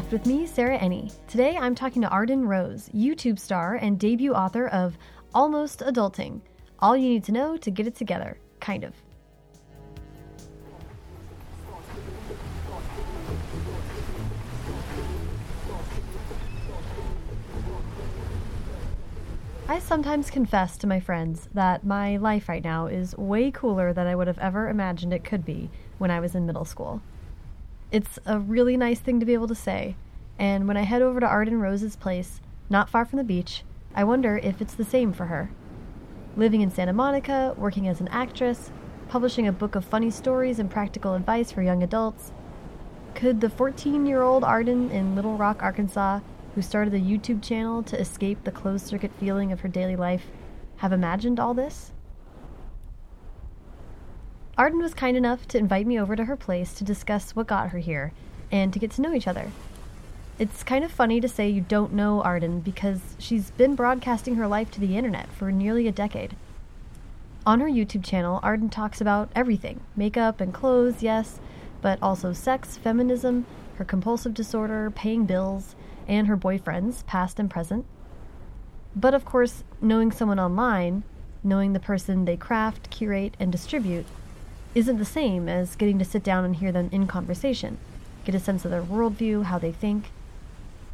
Draft with me, Sarah Enni. Today I'm talking to Arden Rose, YouTube star and debut author of Almost Adulting All You Need to Know to Get It Together, kind of. I sometimes confess to my friends that my life right now is way cooler than I would have ever imagined it could be when I was in middle school. It's a really nice thing to be able to say, and when I head over to Arden Rose's place, not far from the beach, I wonder if it's the same for her. Living in Santa Monica, working as an actress, publishing a book of funny stories and practical advice for young adults. Could the 14 year old Arden in Little Rock, Arkansas, who started a YouTube channel to escape the closed circuit feeling of her daily life, have imagined all this? Arden was kind enough to invite me over to her place to discuss what got her here and to get to know each other. It's kind of funny to say you don't know Arden because she's been broadcasting her life to the internet for nearly a decade. On her YouTube channel, Arden talks about everything makeup and clothes, yes, but also sex, feminism, her compulsive disorder, paying bills, and her boyfriends, past and present. But of course, knowing someone online, knowing the person they craft, curate, and distribute, isn't the same as getting to sit down and hear them in conversation, get a sense of their worldview, how they think.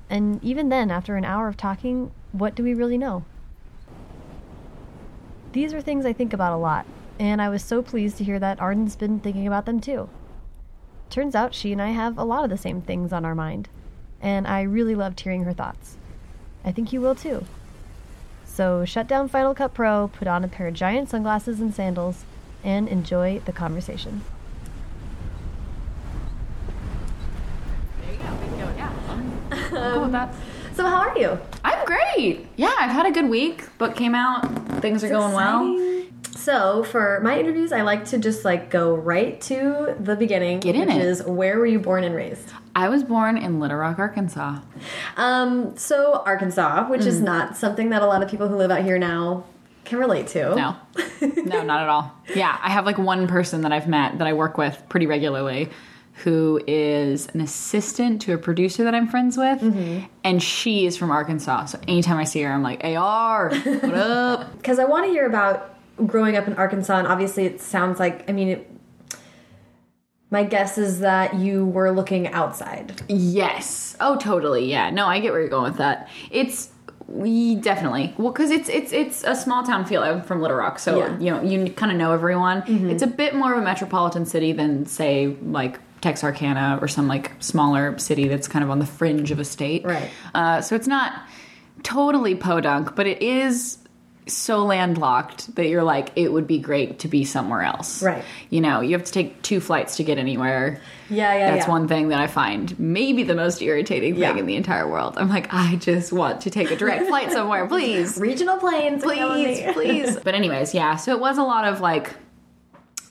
And even then, after an hour of talking, what do we really know? These are things I think about a lot, and I was so pleased to hear that Arden's been thinking about them too. Turns out she and I have a lot of the same things on our mind and I really loved hearing her thoughts. I think you will too. So shut down Final Cut Pro, put on a pair of giant sunglasses and sandals, and enjoy the conversation. There you go. We can go. Yeah. I'm cool with that. So how are you? I'm great. Yeah, I've had a good week. Book came out. Things are going well. So for my interviews, I like to just like go right to the beginning. Get in which it. is where were you born and raised? I was born in Little Rock, Arkansas. Um, so Arkansas, which Mm. is not something that a lot of people who live out here now can relate to. No. no, not at all. Yeah, I have like one person that I've met that I work with pretty regularly who is an assistant to a producer that I'm friends with. Mm-hmm. And she is from Arkansas. So anytime I see her, I'm like, AR, what up? because I want to hear about growing up in Arkansas, and obviously it sounds like I mean, it, my guess is that you were looking outside. Yes. Oh, totally. Yeah. No, I get where you're going with that. It's we definitely well because it's it's it's a small town feel. I'm from Little Rock, so Yeah. you know you kind of know everyone. It's a bit more of a metropolitan city than say like Texarkana or some like smaller city that's kind of on the fringe of a state. Right. Uh, so it's not totally podunk, but it is so landlocked that you're like it would be great to be somewhere else. Right. You know, you have to take two flights to get anywhere. Yeah, yeah, That's yeah. one thing that I find maybe the most irritating thing Yeah. in the entire world. I'm like, I just want to take a direct flight somewhere, please. Regional planes, Please, please. But anyways, yeah, so it was a lot of like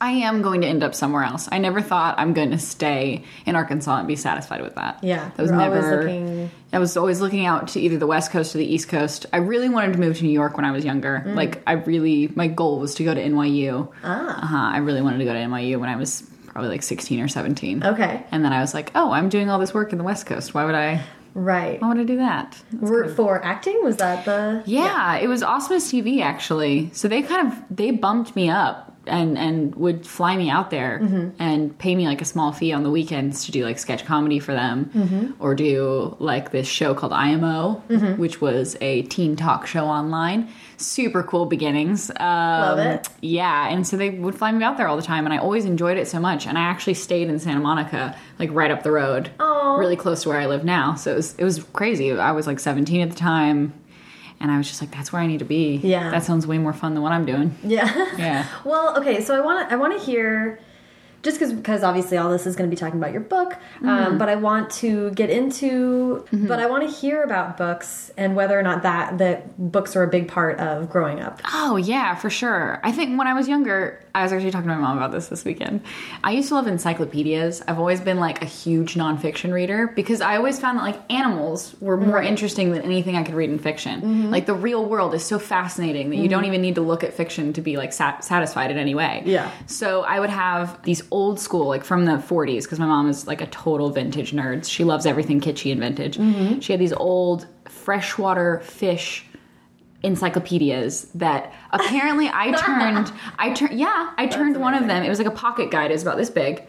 I am going to end up somewhere else. I never thought I'm going to stay in Arkansas and be satisfied with that. Yeah, that was never. looking- I was always looking out to either the West Coast or the East Coast. I really wanted to move to New York when I was younger. Mm. Like, I really, my goal was to go to NYU. Ah. Uh-huh. I really wanted to go to NYU when I was probably like 16 or 17. Okay. And then I was like, oh, I'm doing all this work in the West Coast. Why would I? Right. Why would I do that? Were, for acting, was that the? Yeah, it was Awesomeness TV actually. So they kind of they bumped me up and and would fly me out there mm-hmm. and pay me like a small fee on the weekends to do like sketch comedy for them mm-hmm. or do like this show called IMO, mm-hmm. which was a teen talk show online. Super cool beginnings. Um, Love it. Yeah, and so they would fly me out there all the time, and I always enjoyed it so much. And I actually stayed in Santa Monica, like right up the road, Aw. really close to where I live now. So it was it was crazy. I was like 17 at the time, and I was just like, "That's where I need to be." Yeah. that sounds way more fun than what I'm doing. Yeah. Yeah. well, okay, so I want to I want to hear just because because obviously all this is going to be talking about your book, Mm-hmm. um, but I want to get into but I want to hear about books and whether or not that that books are a big part of growing up. Oh yeah, for sure. I think when I was younger, I was actually talking to my mom about this this weekend. I used to love encyclopedias. I've always been like a huge nonfiction reader because I always found that like animals were more interesting than anything I could read in fiction. Like the real world is so fascinating that you don't even need to look at fiction to be like sat- satisfied in any way. Yeah. So I would have these old school, like from the 40s, because my mom is like a total vintage nerd. She loves everything kitschy and vintage. She had these old freshwater fish encyclopedias that apparently I turned I turned yeah, I turned one of them. It was like a pocket guide, it was about this big.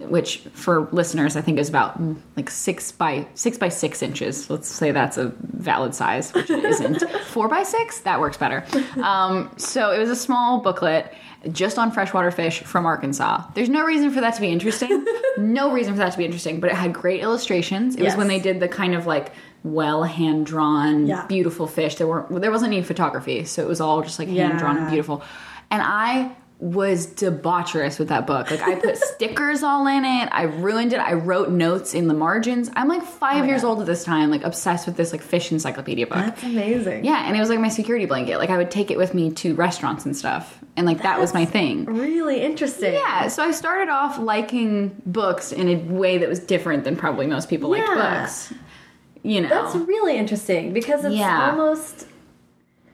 Which for listeners I think is about mm, like six by six by six inches. Let's say that's a valid size, which it isn't. Four by six? That works better. Um, so it was a small booklet just on freshwater fish from Arkansas. There's no reason for that to be interesting. no reason for that to be interesting, but it had great illustrations. It was when they did the kind of like well hand drawn, Yeah. beautiful fish. There weren't there wasn't any photography, so it was all just like hand drawn and beautiful. And I was debaucherous with that book. Like I put stickers all in it. I ruined it. I wrote notes in the margins. I'm like five oh, years God. old at this time, like obsessed with this like fish encyclopedia book. That's amazing. Yeah, and it was like my security blanket. Like I would take it with me to restaurants and stuff, and like that was my thing. Really interesting. Yeah, so I started off liking books in a way that was different than probably most people liked books. You know, That's really interesting because it's Yeah. almost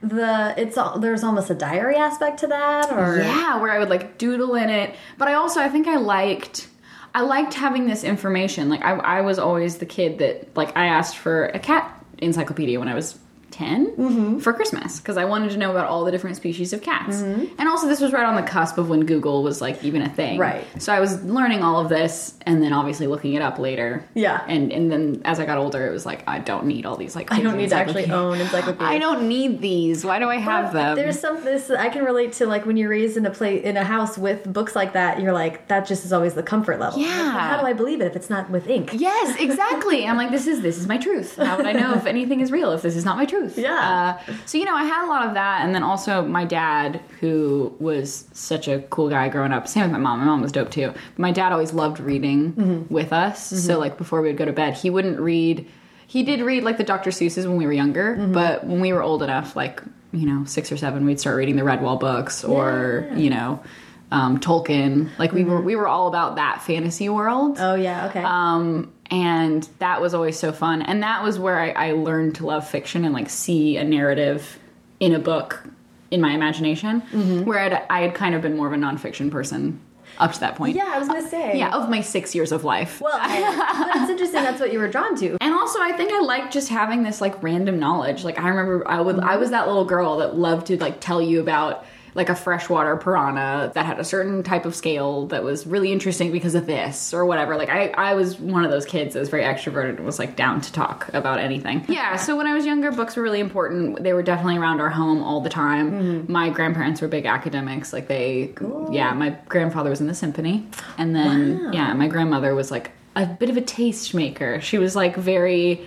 the it's all there's almost a diary aspect to that or yeah, where I would like doodle in it. But I also I think I liked I liked having this information. Like I I was always the kid that like I asked for a cat encyclopedia when I was 10 Mm-hmm. for Christmas because I wanted to know about all the different species of cats. And also this was right on the cusp of when Google was like even a thing. Right. So I was learning all of this and then obviously looking it up later. Yeah. And and then as I got older it was like I don't need all these like I don't need to actually own encyclopedias. I don't need these. Why do I have them? There's some this I can relate to like when you're raised in a place in a house with books like that. You're like that just is always the comfort level. Yeah. Like, how do I believe it if it's not with ink? Yes, exactly. I'm like, this is this is my truth. How would I know if anything is real if this is not my truth? Yeah. Uh, so you know, I had a lot of that, and then also my dad, who was such a cool guy growing up. Same with my mom. My mom was dope too. But my dad always loved reading mm-hmm. with us. So mm-hmm. like before we would go to bed, he wouldn't read. He did read like the Dr. Seuss's when we were younger, mm-hmm. but when we were old enough, like you know, six or seven, we'd start reading the Redwall books or you know. Um, Tolkien, like we were, we were all about that fantasy world. Oh yeah, okay. Um, and that was always so fun. And that was where I, I learned to love fiction and like see a narrative in a book in my imagination. Mm-hmm. Where I'd, I had kind of been more of a nonfiction person up to that point. yeah, I was gonna say. Yeah, of my six years of life. Well, but interesting. That's what you were drawn to. and also, I think I like just having this like random knowledge. Like I remember, I would, I was that little girl that loved to like tell you about like a freshwater piranha that had a certain type of scale that was really interesting because of this or whatever. Like I, I was one of those kids that was very extroverted and was like down to talk about anything. Yeah. So when I was younger, books were really important. They were definitely around our home all the time. Mm-hmm. My grandparents were big academics. Like they, yeah. My grandfather was in the symphony, and then yeah, my grandmother was like a bit of a taste maker. She was like very.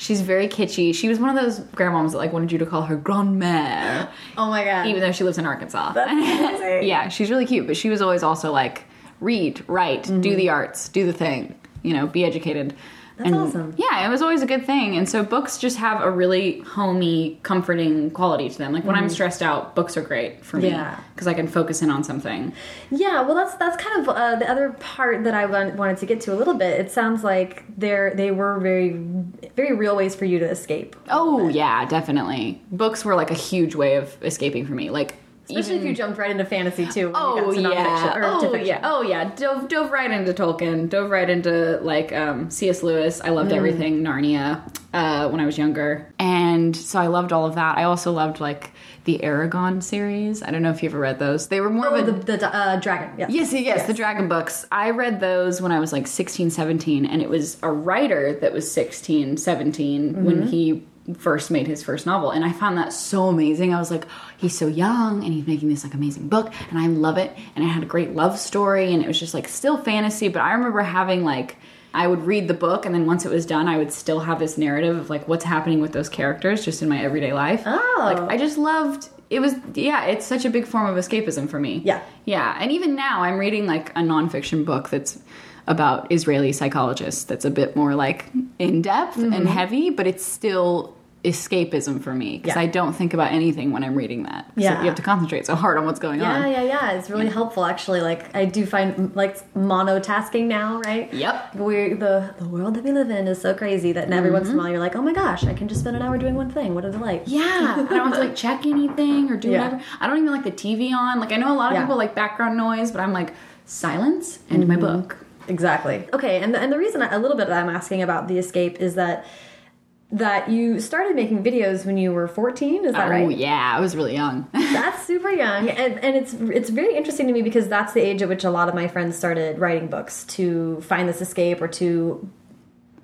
She's very kitschy. She was one of those grandmoms that like wanted you to call her grandmère, Oh my god. even though she lives in Arkansas. Yeah, she's really cute, but she was always also like read, write, do mm-hmm. the arts, do the thing, you know, be educated. That's awesome. Yeah, it was always a good thing. And so books just have a really homey, comforting quality to them. Like when I'm stressed out, books are great for me Yeah. because I can focus in on something. Yeah, well, that's that's kind of uh, the other part that I wanted to get to a little bit. It sounds like they're they were very very real ways for you to escape, Oh, yeah, definitely. Books were like a huge way of escaping for me. Like especially if you jumped right into fantasy too. Oh yeah! or Oh yeah! Oh yeah! Dove dove right into Tolkien. Dove right into like um, C.S. Lewis. I Mm. loved everything Narnia uh, when I was younger, and so I loved all of that. I also loved like the Eragon series. I don't know if you ever read those. They were more Oh, of a the, the uh, dragon. Yes. Yes, yes, yes, the Dragon books. I read those when I was like 16, 17, and it was a writer that was 16, 17 when he first made his first novel. And I found that so amazing. I was like, he's so young and he's making this like amazing book, and I love it. And it had a great love story, and it was just like still fantasy, but I remember having like I would read the book, and then once it was done, I would still have this narrative of like what's happening with those characters just in my everyday life. Oh. Like I just loved it was yeah, it's such a big form of escapism for me. Yeah. Yeah, and even now I'm reading like a nonfiction book that's about Israeli psychologists that's a bit more like in depth Mm-hmm. and heavy, but it's still escapism for me because Yeah. I don't think about anything when I'm reading that. So Yeah. you have to concentrate so hard on what's going Yeah, on. yeah, yeah. Yeah. It's really helpful, actually. Like I do find like monotasking now, right? Yep. We the the world that we live in is so crazy that every once in a mm-hmm. while you're like, oh my gosh, I can just spend an hour doing one thing. What is it like? Yeah, I don't have to like check anything or do Yeah. whatever. I don't even like the TV on. Like I know a lot of Yeah. people like background noise, but I'm like silence and my mm-hmm. book. Exactly. Okay, and the, and the reason I, a little bit that I'm asking about the escape is that that you started making videos when you were 14. Is that oh, right? Oh yeah, I was really young. That's super young, and and it's it's very interesting to me because that's the age at which a lot of my friends started writing books to find this escape or to,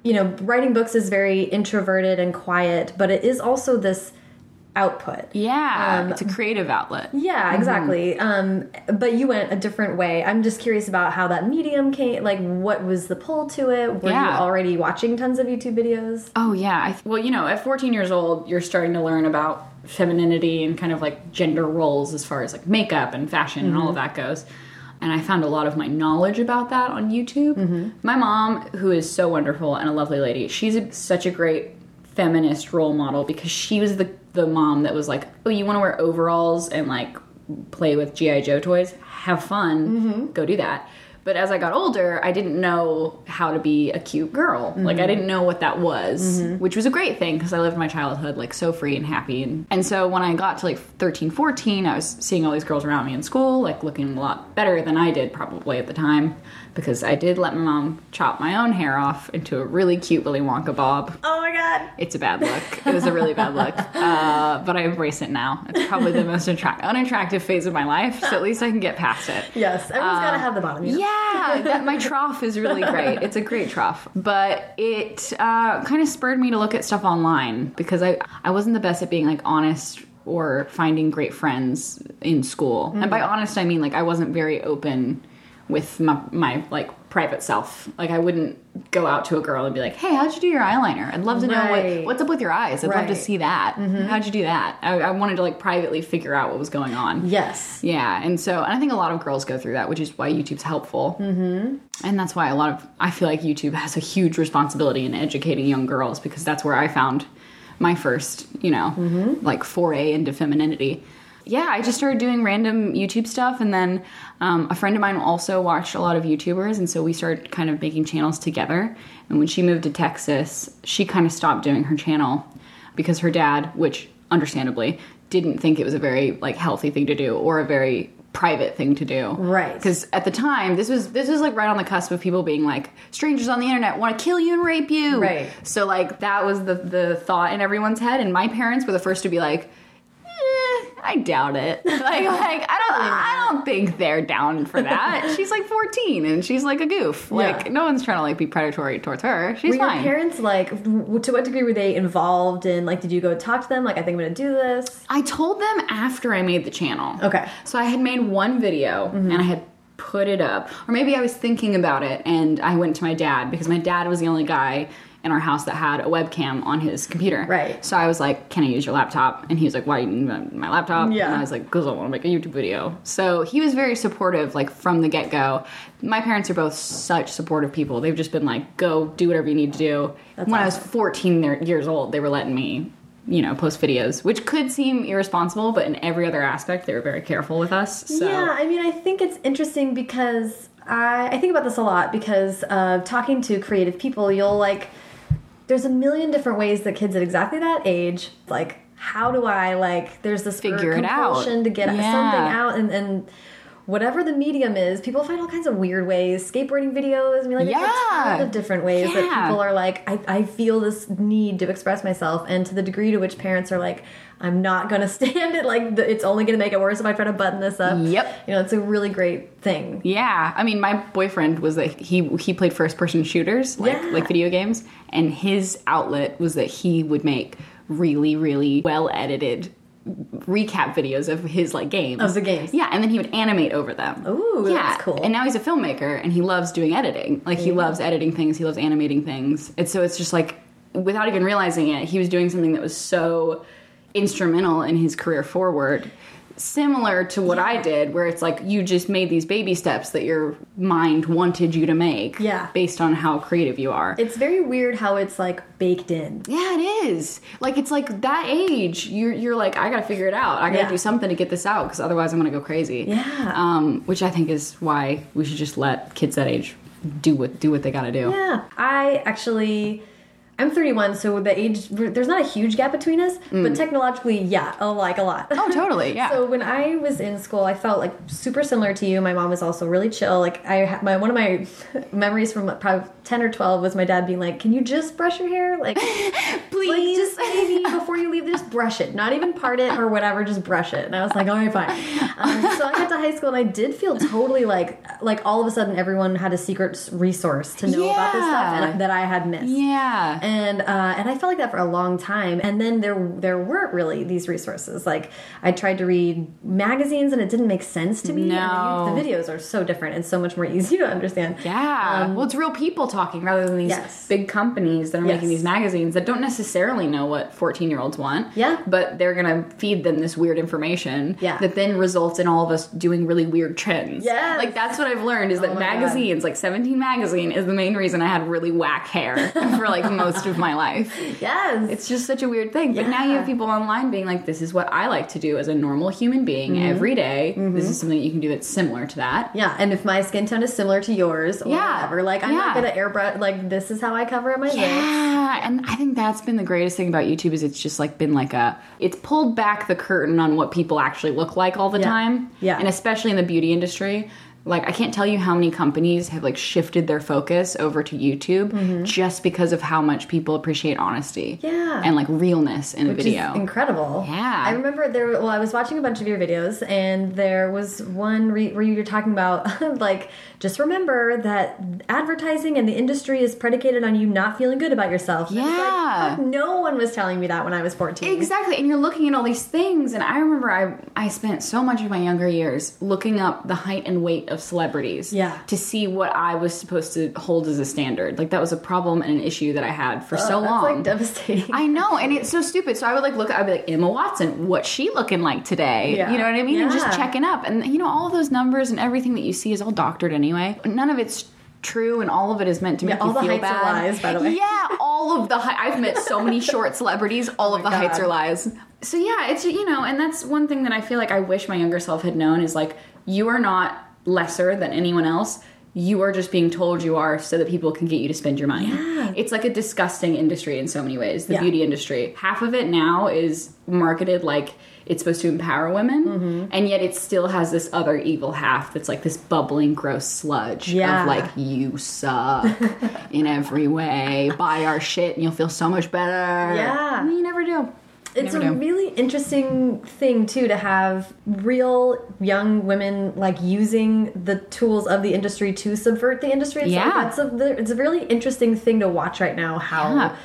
you know, writing books is very introverted and quiet, but it is also this output. yeah, Um, it's a creative outlet. Yeah, exactly. Um, but you went a different way. I'm just curious about how that medium came. Like, what was the pull to it? Were Yeah. you already watching tons of YouTube videos? Oh yeah. I, well, you know, at 14 years old, you're starting to learn about femininity and kind of like gender roles as far as like makeup and fashion and all of that goes. And I found a lot of my knowledge about that on YouTube. My mom, who is so wonderful and a lovely lady, she's a, such a great feminist role model because she was the the mom that was like, "Oh, you want to wear overalls and like play with GI Joe toys? Have fun. Mm-hmm. Go do that." But as I got older, I didn't know how to be a cute girl. Like I mm-hmm. didn't know what that was, mm-hmm. which was a great thing because I lived my childhood like so free and happy. And, and so when I got to like 13, 14, I was seeing all these girls around me in school, like looking a lot better than I did probably at the time because I did let my mom chop my own hair off into a really cute Willy Wonka bob. Oh my god! It's a bad look. It was a really bad look. Uh, but I embrace it now. It's probably the most attract- unattractive phase of my life, so at least I can get past it. Yes, everyone's got to have the bottom. You know? Yeah, that, my trough is really great. It's a great trough, but it uh, kind of spurred me to look at stuff online because I I wasn't the best at being like honest or finding great friends in school. And by honest, I mean like I wasn't very open with my, my like private self. Like I wouldn't go out to a girl and be like, "Hey, how'd you do your eyeliner? I'd love to know what, what's up with your eyes. I'd love to see that. How'd you do that?" I, I wanted to like privately figure out what was going on. Yes. Yeah, and so and I think a lot of girls go through that, which is why YouTube's helpful. Mm-hmm. And that's why a lot of I feel like YouTube has a huge responsibility in educating young girls because that's where I found my first, you know, like foray into femininity. Yeah, I just started doing random YouTube stuff, and then um, a friend of mine also watched a lot of YouTubers, and so we started kind of making channels together. And when she moved to Texas, she kind of stopped doing her channel because her dad, which understandably didn't think it was a very like healthy thing to do or a very private thing to do Right. because at the time this was this was like right on the cusp of people being like strangers on the internet want to kill you and rape you Right. so like that was the the thought in everyone's head and my parents were the first to be like I doubt it. Like, like I don't, I don't think they're down for that. She's like 14 and she's like a goof. Like, Yeah. no one's trying to like be predatory towards her. She's Were your fine. parents like? w- To what degree were they involved in? Like, did you go talk to them? Like, I think I'm to do this. I told them after I made the channel. Okay. So I had made one video mm-hmm. and I had put it up. Or maybe I was thinking about it and I went to my dad because my dad was the only guy in our house that had a webcam on his computer. Right. So I was like, "Can I use your laptop?" And he was like, "Why do you need my laptop?" Yeah. And I was like, "Because I want to make a YouTube video." So he was very supportive, like from the get go. My parents are both such supportive people. They've just been like, "Go do whatever you need to do." That's when I was 14 years old, they were letting me, you know, post videos, which could seem irresponsible, but in every other aspect, they were very careful with us. So Yeah, I mean, I think it's interesting because I, I think about this a lot because uh, talking to creative people, you'll like, there's a million different ways that kids at exactly that age, like, how do I like? There's this Figure it out. compulsion to get Yeah. something out, and and whatever the medium is, people find all kinds of weird ways. Skateboarding videos, I mean, like, Yeah. ton of different ways that people are like, I, I feel this need to express myself, and to the degree to which parents are like, I'm not gonna stand it. Like, the, it's only gonna make it worse if I try to button this up. Yep. You know, it's a really great thing. Yeah, I mean, my boyfriend was like he he played first person shooters, like Yeah. like video games, and his outlet was that he would make really really well edited recap videos of his like games Of the games. Yeah, and then he would animate over them. Ooh, yeah. that's cool. And now he's a filmmaker, and he loves doing editing. Like he loves editing things, he loves animating things, and so it's just like without even realizing it, he was doing something that was so instrumental in his career forward. Similar to what I did, where it's like you just made these baby steps that your mind wanted you to make, Yeah. based on how creative you are. It's very weird how it's like baked in. Yeah, it is. Like it's like that age, you're you're like, I gotta figure it out. I gotta Yeah. do something to get this out because otherwise I'm gonna go crazy. Yeah. Um, which I think is why we should just let kids that age do what do what they gotta do. Yeah. I actually I'm 31, so the age there's not a huge gap between us, but technologically, yeah, oh, like a lot. Mm. Oh, totally, yeah. so when I was in school, I felt like super similar to you. My mom was also really chill. Like I, my one of my memories from probably 10 or 12 was my dad being like, "Can you just brush your hair, like, Please. like just maybe before you leave, just brush it, not even part it or whatever, just brush it." And I was like, "All right, fine." Um, so I got to high school and I did feel totally like like all of a sudden everyone had a secret resource to know about this stuff and, that I had missed yeah. and uh, and I felt like that for a long time. And then there there weren't really these resources. Like I tried to read magazines, and it didn't make sense to me. And No. the, the videos are so different and so much more easy to understand. Yeah. well, it's real people talking rather than these Um, Yes. big companies that are making these magazines that don't necessarily know what 14 year olds want. Yeah. But they're going to feed them this weird information Yeah. that then results in all of us doing really weird trends. Yeah, Like, that's what I've learned is Oh that God. magazines, like 17 Magazine, is the main reason I had really whack hair for like most of my life. Yes, It's just such a weird thing. But now you have people online being like, this is what I like to do as a normal human being Mm-hmm. every day. This is something you can do that's similar to that. yeah. And if my skin tone is similar to yours, or Yeah. whatever, like I'm not gonna airbrush. Like this is how I cover up my lips. Yeah, and I think that's been the greatest thing about YouTube is it's just like been like a it's pulled back the curtain on what people actually look like all the Yeah. time. Yeah. And especially in the beauty industry. Like I can't tell you how many companies have like shifted their focus over to YouTube just because of how much people appreciate honesty. Mm-hmm. Yeah. And like realness in a Which video. is incredible. Yeah. I remember there. Well, I was watching a bunch of your videos, and there was one re where you were talking about like just remember that advertising and the industry is predicated on you not feeling good about yourself. And it's like, Yeah. no one was telling me that when I was fourteen. Exactly, and you're looking at all these things, and I remember I I spent so much of my younger years looking up the height and weight of celebrities, Yeah. to see what I was supposed to hold as a standard. Like that was a problem and an issue that I had for so Oh, that's long. like devastating. I know, and it's so stupid. So I would like look. I'd be like Emma Watson. What's she looking like today? Yeah. You know what I mean? And just checking up, and you know all of those numbers and everything that you see is all doctored anyway. None of it's true, and all of it is meant to make all you the feel heights are bad. lies, by the way. Yeah, all of the. Hi- I've met so many short celebrities. All of oh the my heights are lies. So yeah, it's you know, and that's one thing that I feel like I wish my younger self had known is like you are not lesser than anyone else. You are just being told you are so that people can get you to spend your money. Yeah. It's like a disgusting industry in so many ways. The Yeah. beauty industry. Half of it now is marketed like it's supposed to empower women, Mm-hmm. and yet it still has this other evil half that's like this bubbling, gross sludge Yeah. of like you suck in every way. Buy our shit and you'll feel so much better. Yeah. And you never do. It's a do. really interesting thing too to have real young women like using the tools of the industry to subvert the industry. It's Yeah. like, that's a, it's a really interesting thing to watch right now. How Yeah.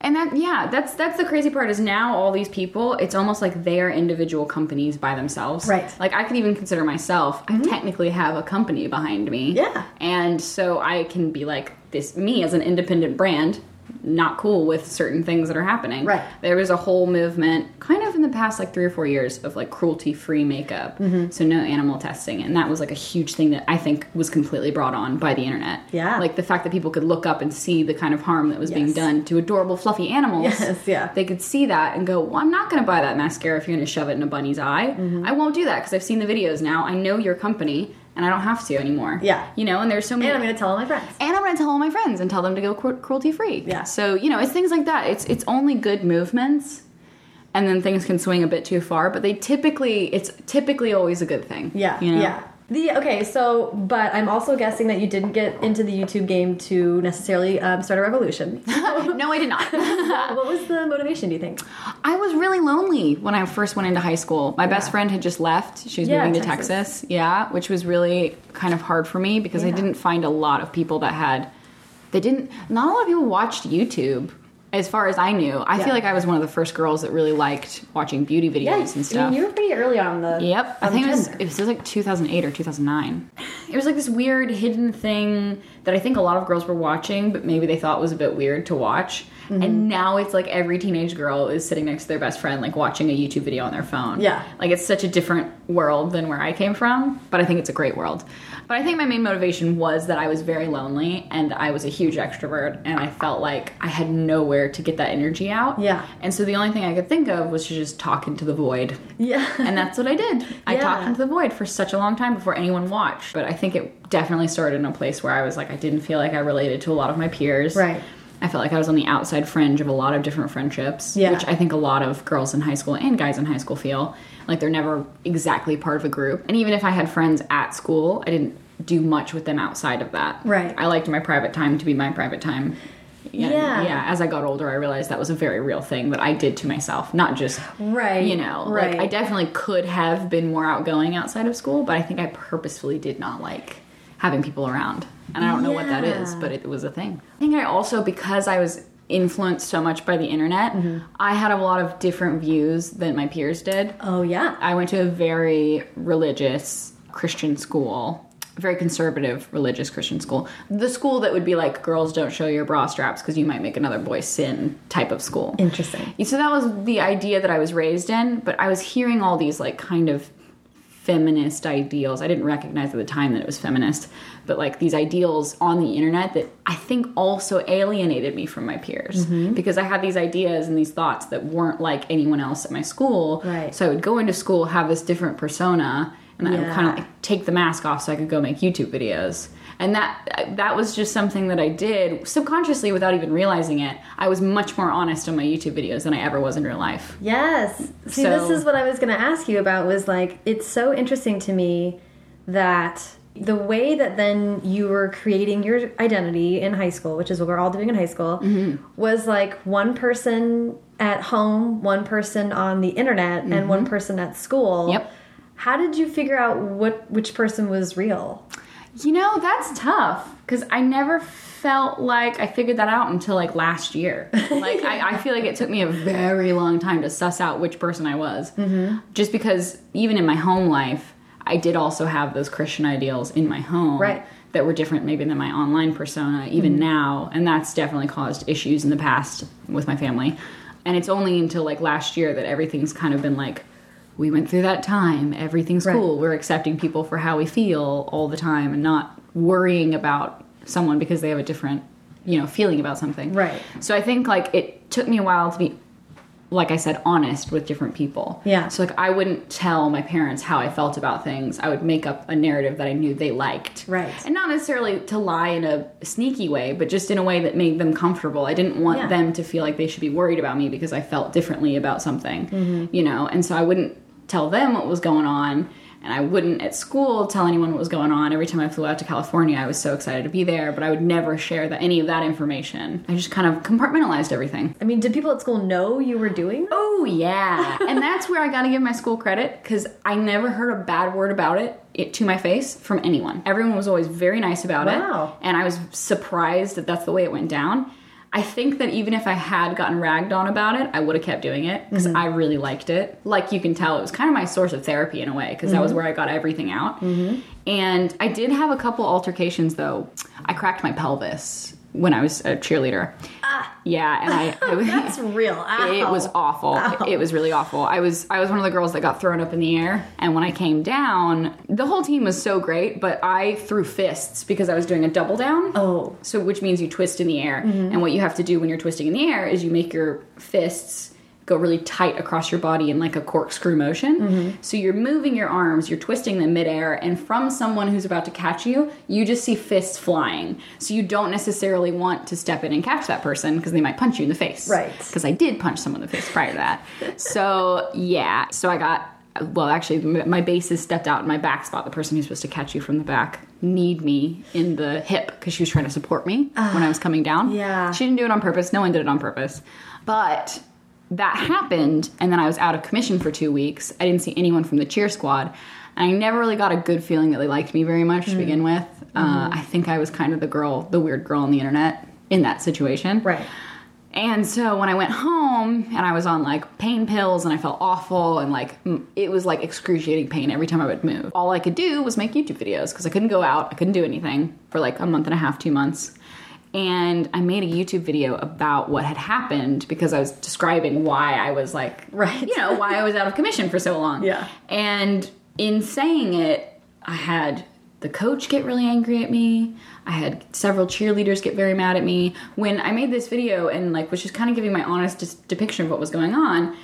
And that yeah, that's that's the crazy part is now all these people, it's almost like they are individual companies by themselves. Right. Mm-hmm. Like I could even consider myself, I technically have a company behind me. Yeah. And so I can be like this me as an independent brand, not cool with certain things that are happening. Right. There was a whole movement kind of in the past like 3 or 4 years of like cruelty free makeup. Mm-hmm. So no animal testing and that was like a huge thing that I think was completely brought on by the internet. Yeah. Like the fact that people could look up and see the kind of harm that was being done to adorable fluffy animals. Yes, yeah. They could see that and go, "Well, I'm not going to buy that mascara if you're going to shove it in a bunny's eye. Mm-hmm. I won't do that because I've seen the videos now. I know your company and I don't have to anymore." Yeah. You know, and there's so many and I'm going to tell all my friends. and I'm going to tell all my friends and tell them to go cru- cruelty free. Yeah. So, you know, it's things like that. It's it's only good movements and then things can swing a bit too far, but they typically it's typically always a good thing. Yeah, You know? yeah. The okay, so but I'm also guessing that you didn't get into the YouTube game to necessarily um, start a revolution. no, I did not. what was the motivation? Do you think? I was really lonely when I first went into high school. My best friend had just left. She was Yeah, moving to Texas. Texas. Yeah, which was really kind of hard for me because I didn't find a lot of people that had. They didn't. Not a lot of people watched YouTube. As far as I knew, I Yeah. feel like I was one of the first girls that really liked watching beauty videos Yeah, and I stuff. mean, you were pretty early on the. Yep, I think it was it was like 2008 or 2009. It was like this weird hidden thing that I think a lot of girls were watching, but maybe they thought was a bit weird to watch. Mm-hmm. And now it's like every teenage girl is sitting next to their best friend, like watching a YouTube video on their phone. Yeah. like it's such a different world than where I came from, but I think it's a great world. But I think my main motivation was that I was very lonely and I was a huge extrovert, and I felt like I had nowhere to get that energy out. Yeah. and so the only thing I could think of was to just talk into the void. Yeah. And that's what I did. I Yeah. talked into the void for such a long time before anyone watched. But I think it definitely started in a place where I was like, I didn't feel like I related to a lot of my peers. Right. I felt like I was on the outside fringe of a lot of different friendships, Yeah. which I think a lot of girls in high school and guys in high school feel like they're never exactly part of a group. And even if I had friends at school, I didn't do much with them outside of that. Right. I liked my private time to be my private time. And, Yeah. Yeah. As I got older, I realized that was a very real thing that I did to myself, not just Right. you know, Right. like I definitely could have been more outgoing outside of school, but I think I purposefully did not like having people around. And I don't know what that is, but it was a thing. I think I also, because I was influenced so much by the internet, Mm-hmm. I had a lot of different views than my peers did. Oh yeah. I went to a very religious Christian school, very conservative religious Christian school. The school that would be like, girls don't show your bra straps because you might make another boy sin type of school. Interesting. So that was the idea that I was raised in, but I was hearing all these like kind of feminist ideals. I didn't recognize at the time that it was feminist, but like these ideals on the internet that I think also alienated me from my peers Mm-hmm. because I had these ideas and these thoughts that weren't like anyone else at my school. Right. So I would go into school, have this different persona, and then I would kind of like take the mask off so I could go make YouTube videos. And that that was just something that I did subconsciously without even realizing it. I was much more honest on my YouTube videos than I ever was in real life. Yes. See, So- this is what I was going to ask you about was like it's so interesting to me that the way that then you were creating your identity in high school, which is what we're all doing in high school, was like one person at home, one person on the internet, and one person at school. Yep. How did you figure out what which person was real? You know, that's tough because I never felt like I figured that out until like last year. Like, I, I feel like it took me a very long time to suss out which person I was. Mm-hmm. Just because even in my home life, I did also have those Christian ideals in my home. Right. That were different, maybe than my online persona, even mm-hmm. now, and that's definitely caused issues in the past with my family. And it's only until like last year that everything's kind of been like, we went through that time. Everything's Right. cool. We're accepting people for how we feel all the time and not worrying about someone because they have a different, you know, feeling about something. Right. So I think like it took me a while to be like I said honest with different people. Yeah. So like I wouldn't tell my parents how I felt about things. I would make up a narrative that I knew they liked. Right. And not necessarily to lie in a sneaky way, but just in a way that made them comfortable. I didn't want Yeah. them to feel like they should be worried about me because I felt differently about something. Mm-hmm. You know, and so I wouldn't tell them what was going on. And I wouldn't at school tell anyone what was going on. Every time I flew out to California, I was so excited to be there, but I would never share that any of that information. I just kind of compartmentalized everything. I mean, did people at school know you were doing that? Oh yeah, and that's where I got to give my school credit because I never heard a bad word about it, it to my face from anyone. Everyone was always very nice about Wow. it, and I was surprised that that's the way it went down. I think that even if I had gotten ragged on about it, I would have kept doing it because mm-hmm. I really liked it. Like you can tell, it was kind of my source of therapy in a way because that was mm-hmm. where I got everything out. Mm-hmm. And I did have a couple altercations though. I cracked my pelvis when I was a cheerleader. Ah. Yeah, and I, I That's real. Ow. it was awful. It was really awful. I was I was one of the girls that got thrown up in the air, and when I came down, the whole team was so great, but I threw fists because I was doing a double down. Oh. So which means you twist in the air. Mm-hmm. And what you have to do when you're twisting in the air is you make your fists go really tight across your body in like a corkscrew motion. Mm-hmm. So you're moving your arms, you're twisting them midair, and from someone who's about to catch you, you just see fists flying. So you don't necessarily want to step in and catch that person because they might punch you in the face. Right. Because I did punch someone in the face prior to that. so yeah, so I got well, actually, my bases stepped out in my back spot. The person who's supposed to catch you from the back kneed me in the hip because she was trying to support me when I ah, was coming down. yeah. She didn't do it on purpose. No one did it on purpose. But that happened, and then I was out of commission for two weeks. I didn't see anyone from the cheer squad. And I never really got a good feeling that they liked me very much to Mm. begin with. Uh, I think I was kind of the girl, the weird girl on the internet in that situation. Right. And so when I went home and I was on like pain pills and I felt awful and like mm, it was like excruciating pain every time I would move. All I could do was make YouTube videos because I couldn't go out, I couldn't do anything for like a month and a half, two months. And I made a YouTube video about what had happened because I was describing why I was like, Right. you know, why I was out of commission for so long. Yeah. And in saying it, I had the coach get really angry at me. I had several cheerleaders get very mad at me when I made this video and like was just kind of giving my honest depiction of what was going on,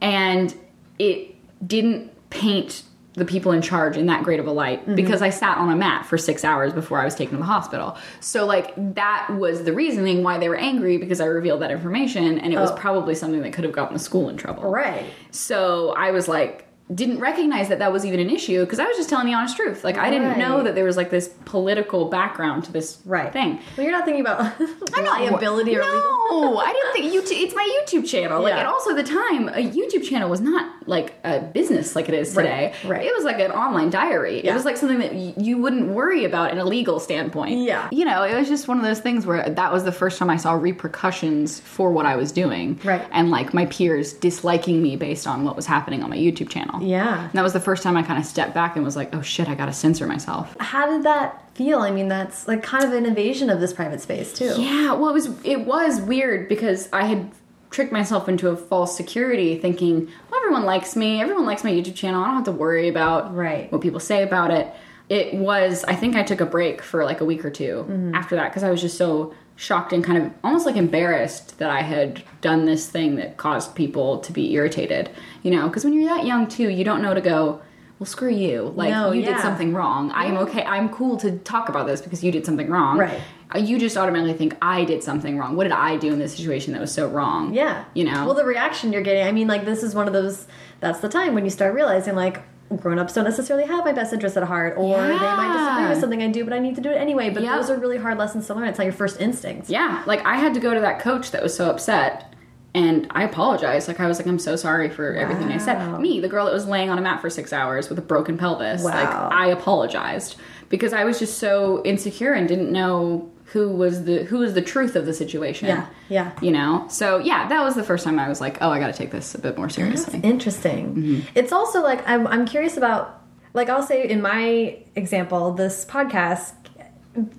and it didn't paint the people in charge in that great of a light Mm-hmm. because I sat on a mat for six hours before I was taken to the hospital. So, like, that was the reasoning why they were angry because I revealed that information, and it was Oh. probably something that could have gotten the school in trouble. Right. So I was like, didn't recognize that that was even an issue because I was just telling the honest truth. Like, I didn't know that there was like this political background to this Right. thing. Well, you're not thinking about I'm not liability or no. I didn't think YouTube. It's my YouTube channel. Like, Yeah. and also at the time, a YouTube channel was not like a business like it is today. right. It was like an online diary. It was like something that y- you wouldn't worry about in a legal standpoint. Yeah. you know, it was just one of those things where that was the first time I saw repercussions for what I was doing. Right. and like my peers disliking me based on what was happening on my YouTube channel. Yeah. And that was the first time I kind of stepped back and was like, oh shit, I gotta censor myself. How did that feel? I mean, that's like kind of an invasion of this private space too. Yeah, well, it was it was weird because I had tricked myself into a false security, thinking, well, everyone likes me, everyone likes my YouTube channel. I don't have to worry about Right. what people say about it. It was, I think, I took a break for like a week or 2 mm-hmm. after that because I was just so shocked and kind of almost like embarrassed that I had done this thing that caused people to be irritated. You know, because when you're that young too, you don't know to go. Well, screw you. Like No, you yeah. did something wrong. I'm okay. I'm cool to talk about this because you did something wrong. Right. Uh, you just automatically think I did something wrong. What did I do in this situation that was so wrong? Yeah. You know? Well, the reaction you're getting, I mean, like, this is one of those, that's the time when you start realizing, like, grown ups don't necessarily have my best interests at heart, or they might disagree with something I do, but I need to do it anyway. But Yep. those are really hard lessons to learn. It's not your first instincts. yeah. Like I had to go to that coach that was so upset. And I apologized. Like I was like, I'm so sorry for everything I said. Me, the girl that was laying on a mat for six hours with a broken pelvis. Like I apologized because I was just so insecure and didn't know who was the who was the truth of the situation. Yeah, yeah. You know. So yeah, that was the first time I was like, oh, I got to take this a bit more seriously. Interesting. Mm-hmm. It's also like, I'm, I'm curious about, like, I'll say in my example, this podcast,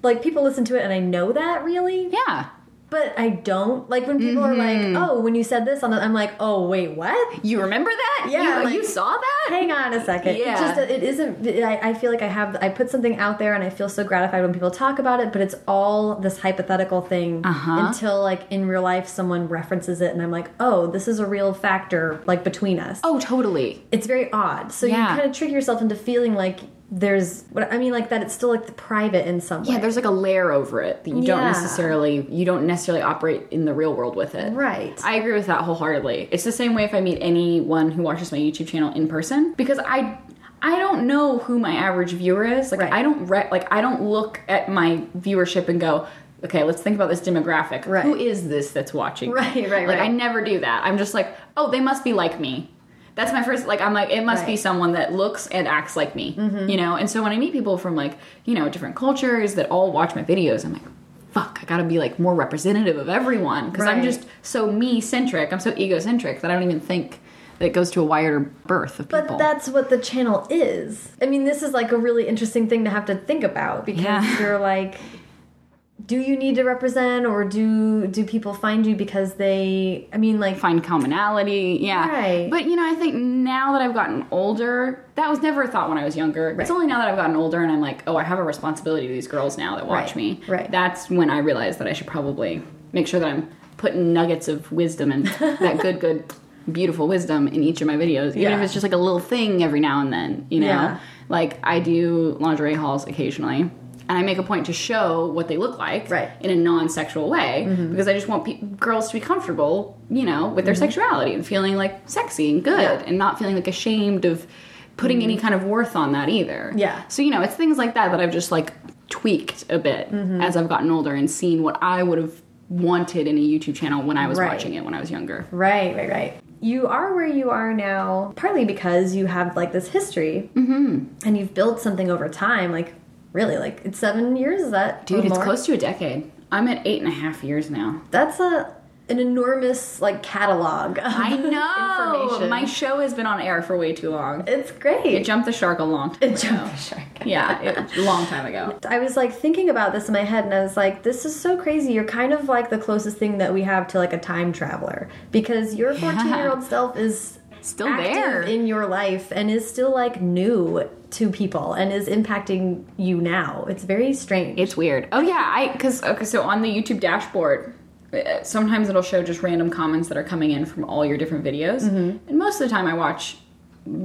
like, people listen to it and I know that really. Yeah. But I don't like when people are Mm-hmm. like, "Oh, when you said this," on the, I'm like, "Oh, wait, what?" You remember that? Yeah, You, like- you saw that? Hang on a second. Yeah. It just it isn't. I, I feel like I have I put something out there and I feel so gratified when people talk about it, but it's all this hypothetical thing Uh-huh. until like in real life someone references it and I'm like, "Oh, this is a real factor like between us." Oh, totally. It's very odd. So Yeah. you kind of trick yourself into feeling like there's what I mean like that it's still like the private in some way. Yeah, there's like a layer over it that you don't necessarily you don't necessarily operate in the real world with it. Right. I agree with that wholeheartedly. It's the same way if I meet anyone who watches my YouTube channel in person because I I don't know who my average viewer is. Like Right. I don't re- like I don't look at my viewership and go, okay, let's think about this demographic. Right. Who is this that's watching? me?" Right, right, Like right. I never do that. I'm just like, oh, they must be like me. That's my first like I'm like it must be someone that looks and acts like me, Mm-hmm. you know. And so when I meet people from like you know different cultures that all watch my videos, I'm like, fuck, I gotta be like more representative of everyone because I'm just so me centric. I'm so egocentric that I don't even think that it goes to a wider berth of people. But that's what the channel is. I mean, this is like a really interesting thing to have to think about because Yeah. you're like, do you need to represent, or do do people find you because they? I mean, like, find commonality. Yeah. Right. But you know, I think now that I've gotten older, that was never a thought when I was younger. It's only now that I've gotten older and I'm like, oh, I have a responsibility to these girls now that watch Right, me. right. That's when I realized that I should probably make sure that I'm putting nuggets of wisdom and that good, good, beautiful wisdom in each of my videos, even Yeah. if it's just like a little thing every now and then. You know, Yeah. like I do lingerie hauls occasionally. And I make a point to show what they look like Right. in a non-sexual way mm-hmm. because I just want pe- girls to be comfortable, you know, with their mm-hmm. sexuality and feeling like sexy and good Yeah. and not feeling like ashamed of putting mm-hmm. any kind of worth on that either. Yeah. So you know, it's things like that that I've just like tweaked a bit as I've gotten older and seen what I would have wanted in a YouTube channel when I was Right. watching it when I was younger. right, right, right. You are where you are now, partly because you have like this history, Mm-hmm. and you've built something over time. Like, really, like it's seven years. Is that Dude, it's close to a decade. I'm at eight and a half years now. That's a an enormous like catalog. Of I know. information. My show has been on air for way too long. It's great. It jumped the shark a long time It ago. jumped the shark. Yeah, it, a long time ago. I was like thinking about this in my head, and I was like, "This is so crazy." You're kind of like the closest thing that we have to like a time traveler because your 14 year old self is Still there. in your life and is still like new to people and is impacting you now. It's very strange. It's weird. Oh yeah, I because okay, so on the YouTube dashboard, uh, sometimes it'll show just random comments that are coming in from all your different videos, and most of the time I watch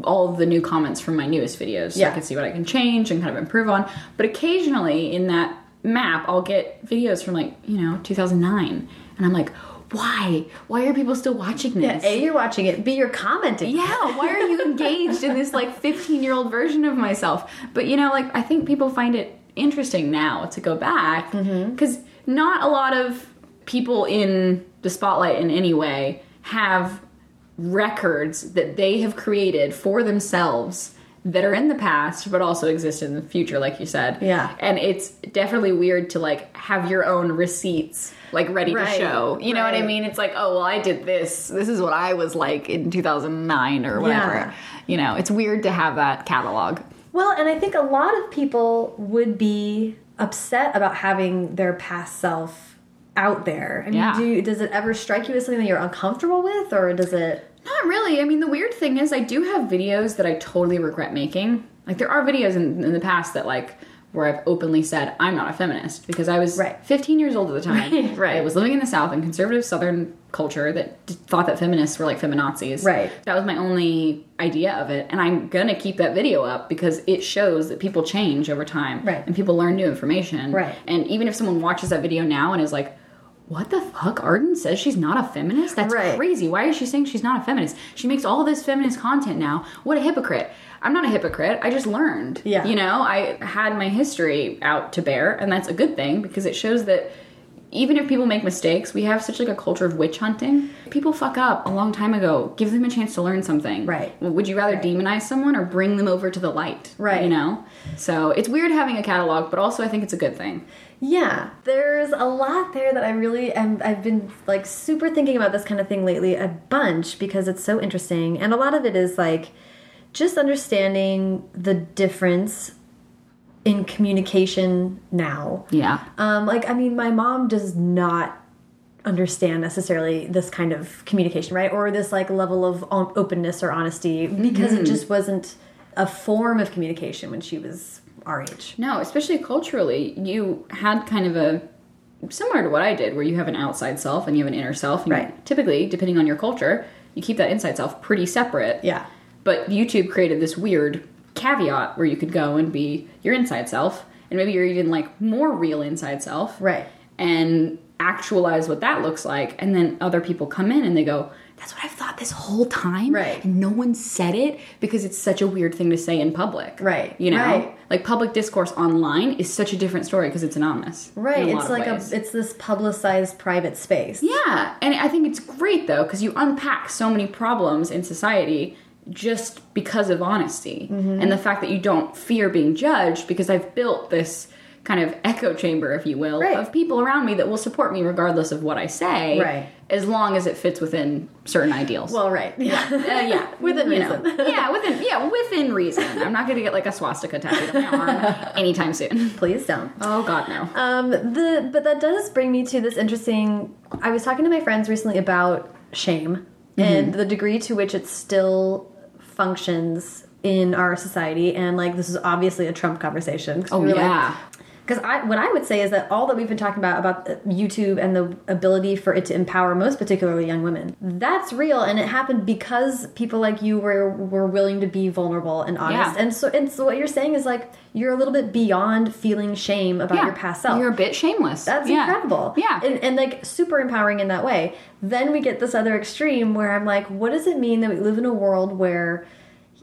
all of the new comments from my newest videos so Yeah. I can see what I can change and kind of improve on. But occasionally in that map, I'll get videos from like, you know, 2009. And I'm like, why? Why are people still watching this? A, you're watching it. B, you're commenting. yeah, why are you engaged in this like 15 year old version of myself? But you know, like I think people find it interesting now to go back mm-hmm. because not a lot of people in the spotlight in any way have records that they have created for themselves that are in the past but also exist in the future like you said Yeah. and it's definitely weird to like have your own receipts like ready Right, to show you know what i mean it's like oh well i did this this is what i was like in 2009 or whatever Yeah. you know it's weird to have that catalog Well, and I think a lot of people would be upset about having their past self out there. I mean, Yeah. do you, does it ever strike you as something that you're uncomfortable with, or does it? Not really. I mean, the weird thing is, I do have videos that I totally regret making. Like, there are videos in, in the past that, like, where I've openly said I'm not a feminist because I was Right. 15 years old at the time. Right, right. I was living in the South in conservative Southern culture that thought that feminists were like feminazis. Right. That was my only idea of it, and I'm gonna keep that video up because it shows that people change over time, Right. And people learn new information, Right. And even if someone watches that video now and is like. What the fuck? Arden says she's not a feminist? That's Right. crazy. Why is she saying she's not a feminist? She makes all this feminist content now. What a hypocrite. I'm not a hypocrite. I just learned. Yeah. You know, I had my history out to bear, and that's a good thing because it shows that even if people make mistakes, we have such like a culture of witch hunting. People fuck up a long time ago. Give them a chance to learn something. Right. Would you rather Right. demonize someone or bring them over to the light? Right. You know? So it's weird having a catalog, but also I think it's a good thing. Yeah, there's a lot there that I really am. I've been like super thinking about this kind of thing lately a bunch because it's so interesting, and a lot of it is like just understanding the difference in communication now. Yeah. Um, like, I mean, my mom does not understand necessarily this kind of communication, right? Or this like level of openness or honesty because it just wasn't a form of communication when she was our age. No, especially culturally, you had kind of a similar to what I did, where you have an outside self and you have an inner self. And Right. Typically, depending on your culture, you keep that inside self pretty separate. Yeah. But YouTube created this weird caveat where you could go and be your inside self, and maybe you're even like more real inside self. Right. And actualize what that looks like, and then other people come in and they go, "That's what I've thought this whole time." Right. And no one said it because it's such a weird thing to say in public. Right, You know. right. Like public discourse online is such a different story because it's anonymous. Right. in a lot It's like ways. a it's this publicized private space. Yeah, and I think it's great though because you unpack so many problems in society just because of honesty Mm-hmm. and the fact that you don't fear being judged because I've built this kind of echo chamber, if you will, Right. of people around me that will support me regardless of what I say, Right. As long as it fits within certain ideals. Well, right. Yeah. uh, yeah, Within you know. yeah, within yeah within reason. I'm not going to get like a swastika tattooed on my arm anytime soon. Please don't. Oh God, no. Um, the but that does bring me to this interesting. I was talking to my friends recently about shame Mm-hmm. and the degree to which it still functions in our society, and like this is obviously a Trump conversation. Oh yeah. Because I, what I would say is that all that we've been talking about about uh, YouTube and the ability for it to empower most particularly young women, that's real, and it happened because people like you were were willing to be vulnerable and honest. Yeah. And so, and so what you're saying is like you're a little bit beyond feeling shame about yeah. your past self. You're a bit shameless. That's Yeah. incredible. Yeah. And, and like super empowering in that way. Then we get this other extreme where I'm like, what does it mean that we live in a world where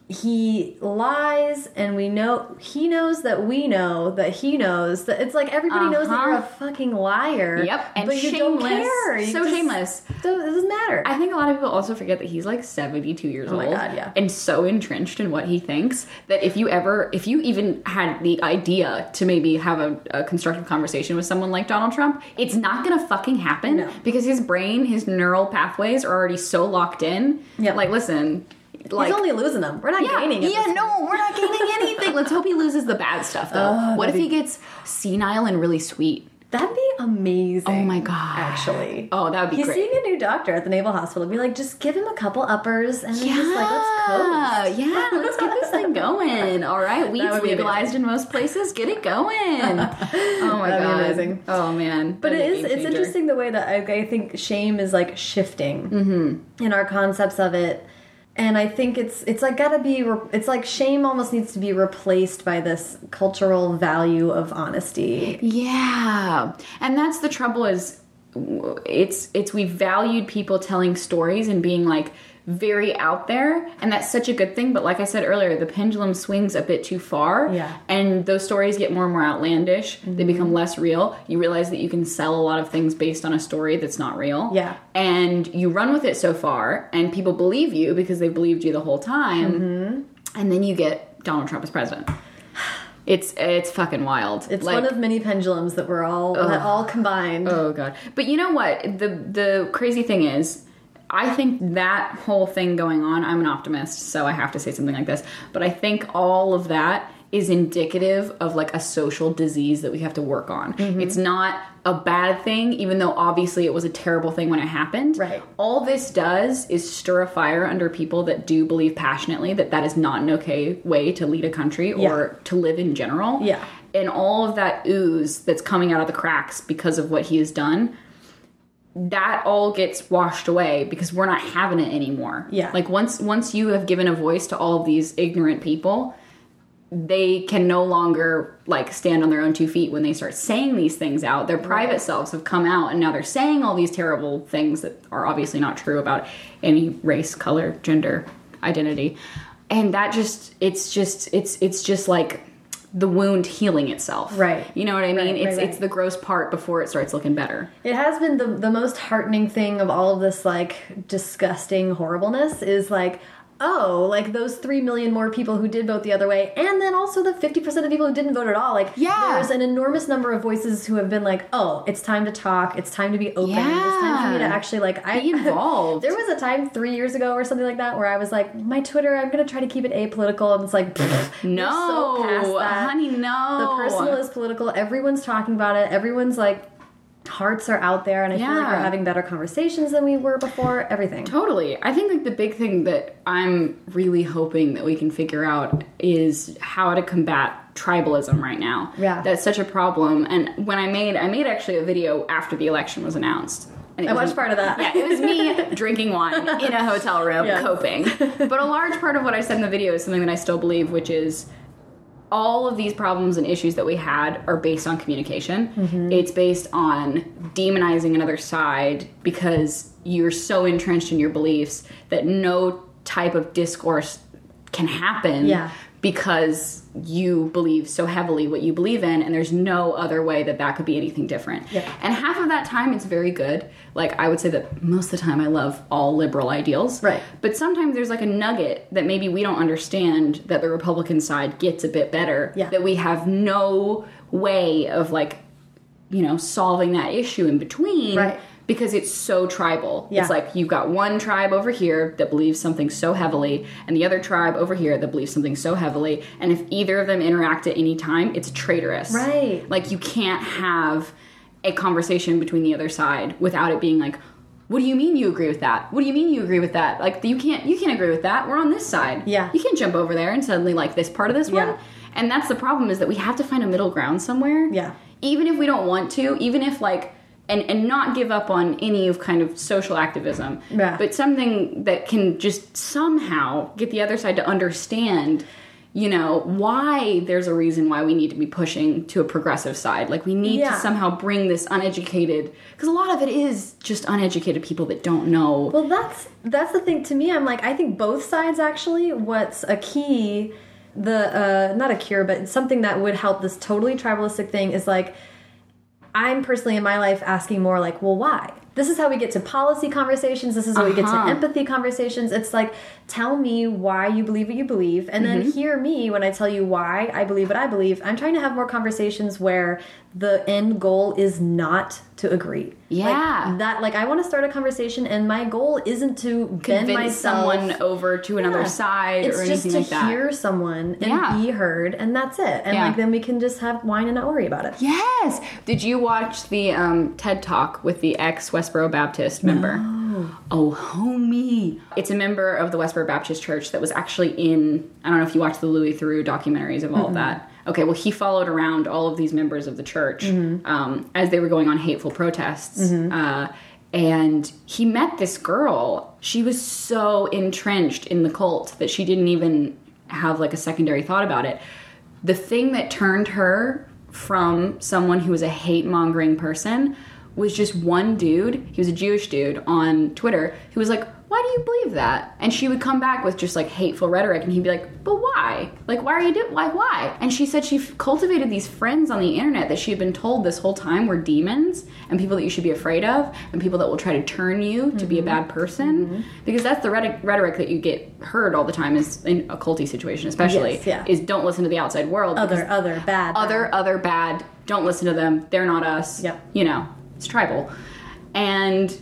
he lies and we know he knows that we know that he knows that it's like everybody knows that you're a Uh-huh. fucking liar. Yep, and but you don't shameless. So just- shameless. It doesn't matter. I think a lot of people also forget that he's like 72 years Oh my old. God, yeah. And so entrenched in what he thinks that if you ever, if you even had the idea to maybe have a, a constructive conversation with someone like Donald Trump, it's not gonna fucking happen No. because his brain, his neural pathways are already so locked in. Yep. Like, listen, like. He's only losing them. We're not yeah, gaining. yeah, no, we're not gaining anything. Let's hope he loses the bad stuff, though. Oh, what if that'd he gets senile and really sweet? That'd be amazing. Oh my God. Actually. Oh, that would be He's great. seeing a new doctor at the Naval Hospital. Be like, just give him a couple uppers and Yeah, just like let's coast. yeah, let's get this thing going. All right, weed's legalized in most places. Get it going. oh my be god, amazing. Oh man, But it That'd is be a game it's interesting the way that I, I think shame is like shifting Mm-hmm. in our concepts of it. And I think it's it's like gotta be it's like shame almost needs to be replaced by this cultural value of honesty. Yeah. And that's the trouble is it's it's we valued people telling stories and being like very out there and that's such a good thing but like I said earlier the pendulum swings a bit too far Yeah. Mm-hmm. and those stories get more and more outlandish they become less real you realize that you can sell a lot of things based on a story that's not real Yeah. and you run with it so far and people believe you because they believed you the whole time Mm-hmm. and then you get Donald Trump as president it's it's fucking wild It's Like- one of many pendulums that we're all that all combined. Oh god. But you know what? The the crazy thing is I think that whole thing going on, I'm an optimist, so I have to say something like this, but I think all of that is indicative of like a social disease that we have to work on. Mm-hmm. It's not a bad thing even though obviously it was a terrible thing when it happened. Right. All this does is stir a fire under people that do believe passionately that that is not an okay way to lead a country or Yeah. to live in general Yeah. and all of that ooze that's coming out of the cracks because of what he has done that all gets washed away because we're not having it anymore. Yeah. like once once you have given a voice to all of these ignorant people they can no longer like stand on their own two feet when they start saying these things out. Their private selves have come out and now they're saying all these terrible things that are obviously not true about any race color gender identity. And that just it's just it's it's just like the wound healing itself Right. you know what i mean Right, it's right, right. it's the gross part before it starts looking better It has been the the most heartening thing of all of this like disgusting horribleness is like oh like those 3 million more people who did vote the other way and then also the 50% of people who didn't vote at all like Yeah. there's an enormous number of voices who have been like oh it's time to talk it's time to be open it's time for me to actually like I Be involved. there was a time 3 years ago or something like that where I was like my Twitter I'm going to try to keep it apolitical and it's like pfft, no so past that. honey no the personal is political. Everyone's talking about it. Everyone's like hearts are out there, and I feel like we're having better conversations than we were before. Everything. Totally. I think like the big thing that I'm really hoping that we can figure out is how to combat tribalism right now. Yeah. That's such a problem. And when I made I made actually a video after the election was announced. And it I was- watched part of that. Yeah, it was me drinking wine in a hotel room, coping. But a large part of what I said in the video is something that I still believe, which is all of these problems and issues that we had are based on communication. Mm-hmm. It's based on demonizing another side because you're so entrenched in your beliefs that no type of discourse can happen Yeah. Because you believe so heavily what you believe in and there's no other way that that could be anything different. Yeah. And half of that time it's very good. Like I would say that most of the time I love all liberal ideals. Right. But sometimes there's like a nugget that maybe we don't understand that the Republican side gets a bit better. Yeah. That we have no way of like, you know, solving that issue in between. Right. Because it's so tribal. Yeah. It's like you've got one tribe over here that believes something so heavily, and the other tribe over here that believes something so heavily. And if either of them interact at any time, it's traitorous. Right. Like you can't have a conversation between the other side without it being like, "What do you mean you agree with that? What do you mean you agree with that? Like you can't you can't agree with that. We're on this side. Yeah. You can't jump over there and suddenly like this part of this Yeah. one." And that's the problem is that we have to find a middle ground somewhere. Yeah. Even if we don't want to, even if like and and not give up on any of kind of social activism. Yeah. But something that can just somehow get the other side to understand you know why there's a reason why we need to be pushing to a progressive side like we need Yeah. to somehow bring this uneducated because a lot of it is just uneducated people that don't know Well, that's that's the thing to me. I'm like, I think both sides actually. What's a key, the uh, not a cure, but something that would help this totally tribalistic thing is like, I'm personally in my life asking more like, well, why? This is how we get to policy conversations. This is how we get to Uh-huh. empathy conversations. It's like, tell me why you believe what you believe, and then hear me when I tell you why I believe what I believe. I'm trying to have more conversations where the end goal is not to agree. Yeah. Like, that like I want to start a conversation and my goal isn't to bend convince myself someone over to another Yeah. side it's or anything like that just to hear someone and Yeah. be heard and that's it and Yeah. like then we can just have wine and not worry about it Yes. Did you watch the um, TED Talk with the ex Westboro Baptist member? Oh, homie. It's a member of the Westboro Baptist Church that was actually in, I don't know if you watched the Louis Theroux documentaries of all of that. Okay, well, he followed around all of these members of the church um, as they were going on hateful protests. Uh, and he met this girl. She was so entrenched in the cult that she didn't even have like a secondary thought about it. The thing that turned her from someone who was a hate mongering person was just one dude. He was a Jewish dude on Twitter who was like, why do you believe that? And she would come back with just like hateful rhetoric, and he'd be like, but why? Like, why are you doing? Why? Why? And she said she cultivated these friends on the internet that she had been told this whole time were demons and people that you should be afraid of, and people that will try to turn you mm-hmm. to be a bad mm-hmm. person, mm-hmm. because that's the rhetoric, rhetoric that you get heard all the time is in a culty situation, especially yes, yeah. is don't listen to the outside world. Other, other bad, other, bad. other bad. Don't listen to them. They're not us. Yep. You know, it's tribal, and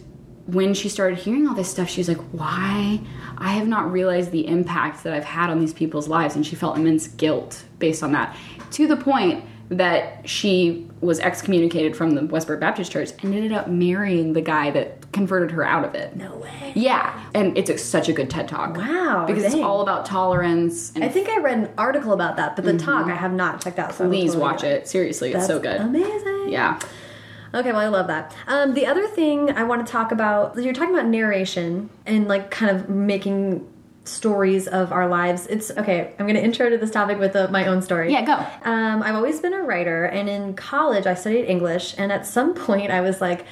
when she started hearing all this stuff, she was like, why? I have not realized the impact that I've had on these people's lives. And she felt immense guilt based on that. To the point that she was excommunicated from the Westboro Baptist Church and ended up marrying the guy that converted her out of it. No way. Yeah. And it's a, such a good TED Talk. Wow. Because dang. it's all about tolerance. I think I read an article about that, but the mm -hmm. talk I have not checked out. So Please watch it. Seriously, it's so good. Amazing. Yeah. Okay, well, I love that. Um, the other thing I want to talk about, you're talking about narration and like kind of making stories of our lives. It's okay. I'm going to intro to this topic with a, uh, my own story. Yeah, go. Um, I've always been a writer, and in college I studied English, and at some point I was like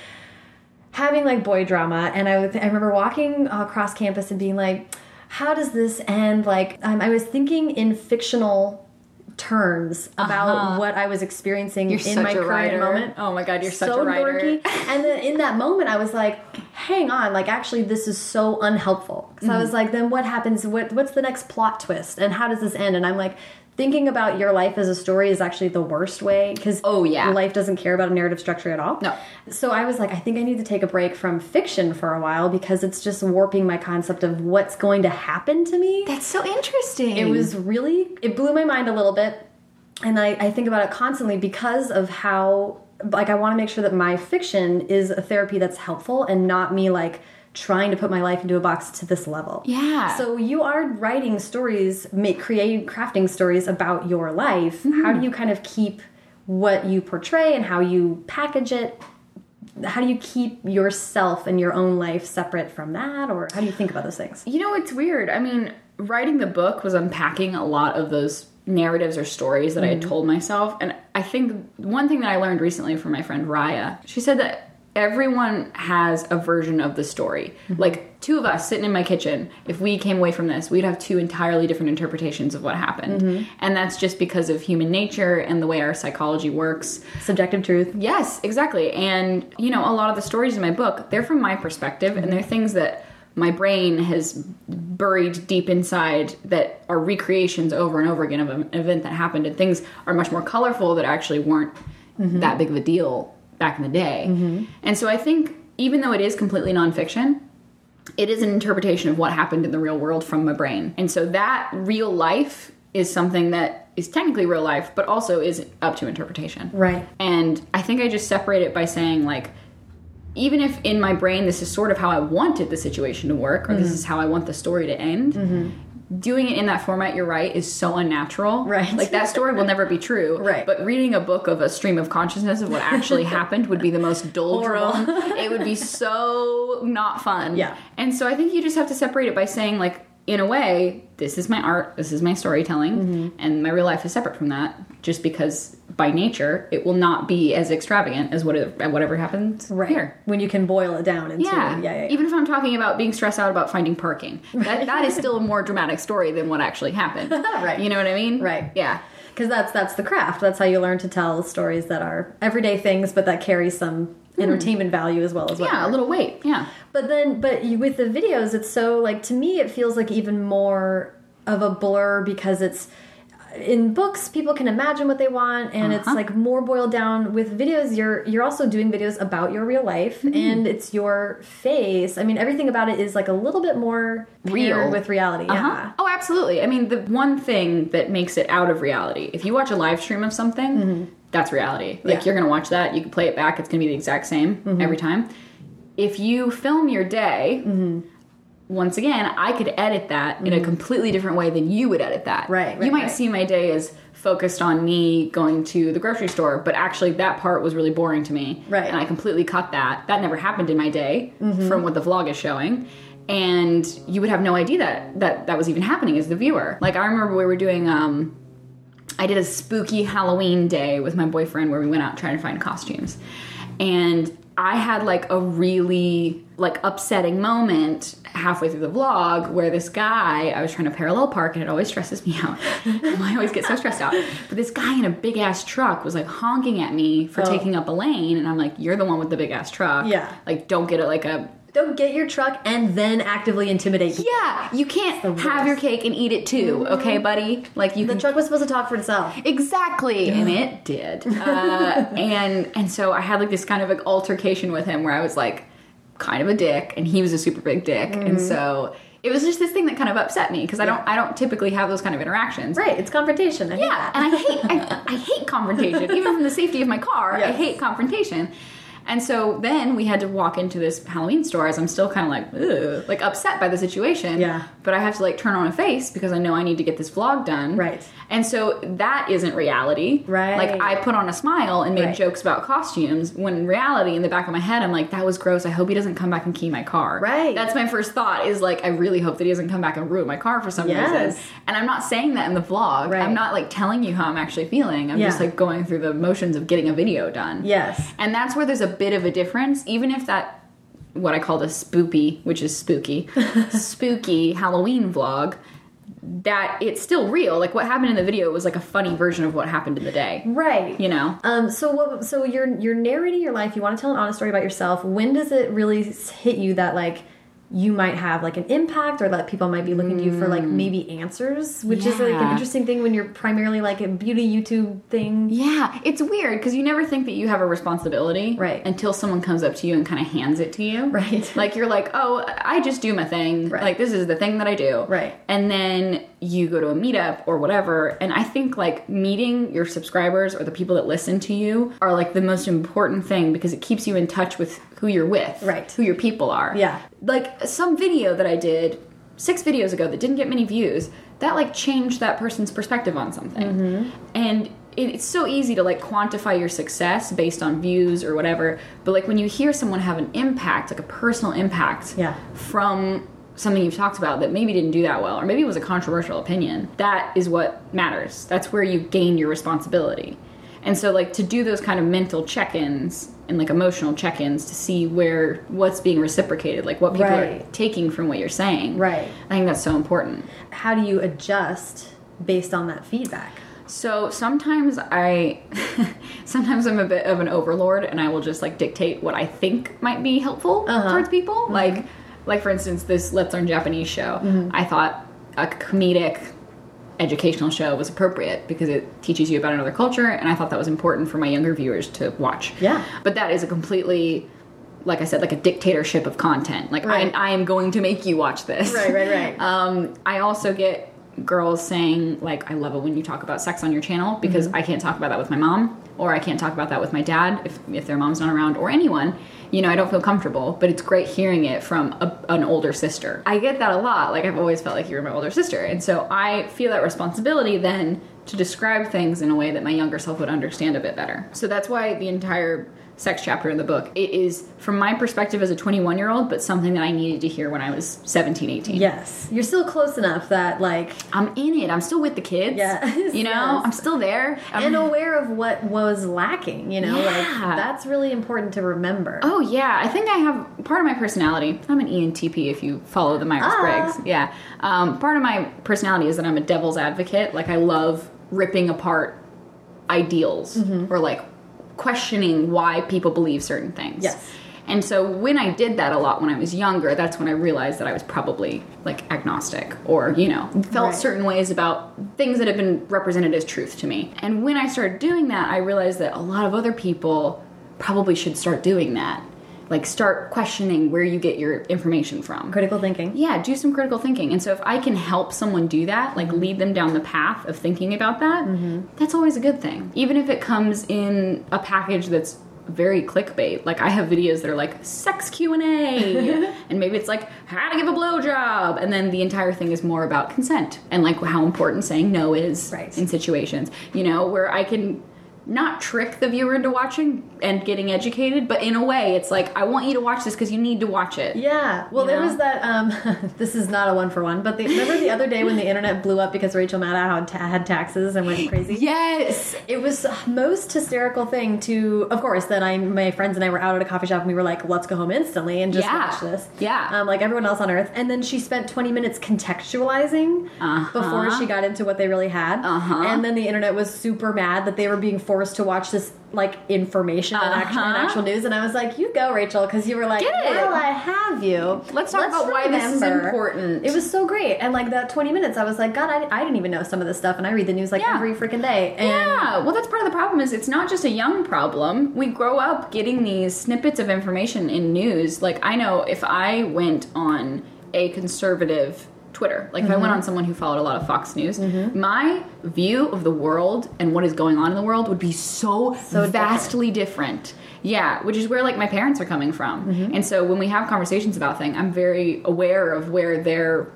having like boy drama, and I, I remember walking across campus and being like, "How does this end?" Like um, I was thinking in fictional terms about uh -huh. what I was experiencing you're in my current moment. Oh my god, you're so such a writer. Dorky. and then in that moment, I was like, "Hang on! Like, actually, this is so unhelpful." Because mm -hmm. I was mm-hmm. like, "Then what happens? What what's the next plot twist? And how does this end?" And I'm like, thinking about your life as a story is actually the worst way because oh yeah. life doesn't care about a narrative structure at all. No. So i was like i think i need to take a break from fiction for a while because it's just warping my concept of what's going to happen to me. That's so interesting. It was really it blew my mind a little bit. And I, I think about it constantly because of how like i want to make sure that my fiction is a therapy that's helpful and not me like trying to put my life into a box to this level. Yeah. So you are writing stories, make creating crafting stories about your life. Mm -hmm. How do you kind of keep what you portray and how you package it? How do you keep yourself and your own life separate from that or how do you think about those things? You know, it's weird. I mean, writing the book was unpacking a lot of those narratives or stories that mm -hmm. I had mm-hmm. told myself. And I think one thing that I learned recently from my friend Raya, she said that everyone has a version of the story. Mm-hmm. Like two of us sitting in my kitchen, if we came away from this, we'd have two entirely different interpretations of what happened. Mm-hmm. And that's just because of human nature and the way our psychology works. Subjective truth. Yes, exactly. And, you know, a lot of the stories in my book, they're from my perspective and they're things that my brain has buried deep inside that are recreations over and over again of an event that happened and things are much more colorful that actually weren't mm-hmm. that big of a deal back in the day. Mm-hmm. And so I think even though it is completely nonfiction, it is an interpretation of what happened in the real world from my brain. And so that real life is something that is technically real life, but also is up to interpretation. Right. And I think I just separate it by saying, like, even if in my brain this is sort of how I wanted the situation to work, or mm-hmm. this is how I want the story to end, mm-hmm doing it in that format, you're right, is so unnatural. Right. Like that story will never be true. Right. But reading a book of a stream of consciousness of what actually happened would be the most doldrum. it would be so not fun. Yeah. And so I think you just have to separate it by saying like, in a way, this is my art, this is my storytelling, mm -hmm. and my real life is separate from that. Just because by nature it will not be as extravagant as whatever, whatever happens right. here. When you can boil it down into yeah. Yeah, yeah, Even if I'm talking about being stressed out about finding parking, that that is still a more dramatic story than what actually happened. right. You know what I mean? Right. Yeah. Because that's that's the craft. That's how you learn to tell stories that are everyday things, but that carry some Hmm. entertainment value as well as yeah, a little weight. Yeah, but then but with the videos, it's so like to me, it feels like even more of a blur because it's in books people can imagine what they want and uh -huh. it's uh-huh. like more boiled down with videos you're you're also doing videos about your real life mm -hmm. and it's your face i mean everything about it is like a little bit more real with reality uh -huh. yeah oh absolutely i mean the one thing that makes it out of reality if you watch a live stream of something mm -hmm that's reality. Like yeah. you're gonna watch that, you can play it back. It's gonna be the exact same mm -hmm. every time. If you film your day, mm -hmm. Once again, I could edit that in a completely different way than you would edit that. Mm-hmm. Right, right, you might right. see my day as focused on me going to the grocery store, but actually that part was really boring to me. Right. And I completely cut that. That never happened in my day Mm-hmm. from what the vlog is showing. And you would have no idea that that, that was even happening as the viewer. Like I remember we were doing um I did a spooky Halloween day with my boyfriend where we went out trying to find costumes. And I had like a really like upsetting moment halfway through the vlog where this guy, I was trying to parallel park and it always stresses me out. I always get so stressed out. But this guy in a big ass truck was like honking at me for Oh. taking up a lane and I'm like, You're the one with the big ass truck. Yeah. Like don't get it like a Don't get your truck and then actively intimidate people. Yeah, you can't have. Mm-hmm. your cake and eat it too, okay, buddy? Like you The can truck was supposed to talk for itself. Exactly, and it did. Uh, and and so I had like this kind of like altercation with him where I was like kind of a dick, and he was a super big dick, Mm-hmm. and so it was just this thing that kind of upset me because I don't I don't typically have those kind of interactions. Right, it's confrontation. I Yeah, and I hate I, I hate confrontation even from the safety of my car. I hate confrontation. And so then we had to walk into this Halloween store as I'm still kind of like, like upset by the situation. Yeah. But I have to like turn on a face because I know I need to get this vlog done. Right. And so that isn't reality. Right. Like I put on a smile and made Right. jokes about costumes when in reality in the back of my head I'm like, that was gross. I hope he doesn't come back and key my car. Right. That's my first thought is like, I really hope that he doesn't come back and ruin my car for some Yes. reason. And I'm not saying that in the vlog. Right. I'm not like telling you how I'm actually feeling. I'm just like going through the motions of getting a video done. Yes. And that's where there's a bit of a difference, even if that what I called a spoopy, which is spooky, spooky Halloween vlog, that it's still real. Like what happened in the video was like a funny version of what happened in the day. Right. You know? Um, so what? So you're you're narrating your life. You want to tell an honest story about yourself. When does it really hit you that like you might have like an impact, or that people might be looking to you for like maybe answers, which is like an interesting thing when you're primarily like a beauty YouTube thing. Yeah, it's weird because you never think that you have a responsibility, Right. Until someone comes up to you and kind of hands it to you, Right. Like you're like, oh, I just do my thing, Right. like this is the thing that I do, Right. And then you go to a meetup or whatever, and I think like meeting your subscribers or the people that listen to you are like the most important thing because it keeps you in touch with who you're with, Right. Who your people are, Yeah. Like some video that I did six videos ago that didn't get many views, that like changed that person's perspective on something. Mm-hmm. And it- it's so easy to like quantify your success based on views or whatever. But like when you hear someone have an impact, like a personal impact Yeah. from something you've talked about that maybe didn't do that well, or maybe it was a controversial opinion, that is what matters. That's where you gain your responsibility. And so like to do those kind of mental check-ins and like emotional check-ins to see where what's being reciprocated, like what people are taking from what you're saying. Right. I think that's so important. How do you adjust based on that feedback? So sometimes I, sometimes I'm a bit of an overlord, and I will just like dictate what I think might be helpful Uh-huh. towards people. Like, like for instance, this Let's Learn Japanese show. Mm-hmm. I thought a comedic educational show was appropriate because it teaches you about another culture, and I thought that was important for my younger viewers to watch. Yeah. but that is a completely like I said, like a dictatorship of content. Like Right. I, I am going to make you watch this. Right, right, right. Um, I also get girls saying like, "I love it when you talk about sex on your channel because Mm-hmm. I can't talk about that with my mom, or I can't talk about that with my dad if if their mom's not around, or anyone. You know, I don't feel comfortable. But it's great hearing it from a, an older sister. I get that a lot. Like I've always felt like you're my older sister, and so I feel that responsibility then to describe things in a way that my younger self would understand a bit better. So that's why the entire sex chapter in the book it is from my perspective as a 21 year old but something that i needed to hear when i was 17 18 Yes, you're still close enough that like I'm in it. I'm still with the kids. Yes, You know, yes. I'm still there. I'm- and aware of what was lacking. You know, like Yeah. that's really important to remember. oh, yeah. I think I have part of my personality. I'm an ENTP if you follow the Myers Briggs. Ah. Yeah. Um, part of my personality is that I'm a devil's advocate. Like, I love ripping apart ideals Mm-hmm. or like questioning why people believe certain things. Yes. And so when I did that a lot when I was younger, that's when I realized that I was probably like agnostic or, you know, felt Right. certain ways about things that have been represented as truth to me. And when I started doing that, I realized that a lot of other people probably should start doing that. Like start questioning where you get your information from. Critical thinking. Yeah, do some critical thinking. And so if I can help someone do that, like mm-hmm. lead them down the path of thinking about that, mm-hmm. that's always a good thing. Even if it comes in a package that's very clickbait. Like I have videos that are like sex Q and A, and maybe it's like how to give a blowjob, and then the entire thing is more about consent and like how important saying no is Right. in situations. You know, where I can not trick the viewer into watching and getting educated, but in a way, it's like I want you to watch this because you need to watch it. Yeah. Well, You there know? was that. Um, this is not a one for one, but the, remember the other day when the internet blew up because Rachel Maddow had, ta had taxes and went crazy. Yes. It was most hysterical thing to, of course, then I, my friends and I were out at a coffee shop and we were like, let's go home instantly and just Yeah. watch this. Yeah. Um, like everyone else on earth. And then she spent 20 minutes contextualizing Uh-huh. before she got into what they really had. Uh-huh. And then the internet was super mad that they were being forced to watch this like information and, actual, and Uh-huh. actual news. And I was like, you go, Rachel, because you were like, well, I have you. Let's talk about why this is important. It was so great. And like that 20 minutes, I was like, God, I, I didn't even know some of this stuff. And I read the news like Yeah. every freaking day. And Yeah, well, that's part of the problem. Is it's not just a young problem. We grow up getting these snippets of information in news. Like I know if I went on a conservative Twitter, like if I went Mm-hmm. on someone who followed a lot of Fox News, my view of the world and what is going on in the world would be so, So vastly different. Yeah, which is where like my parents are coming from, Mm-hmm. and so when we have conversations about things, I'm very aware of where their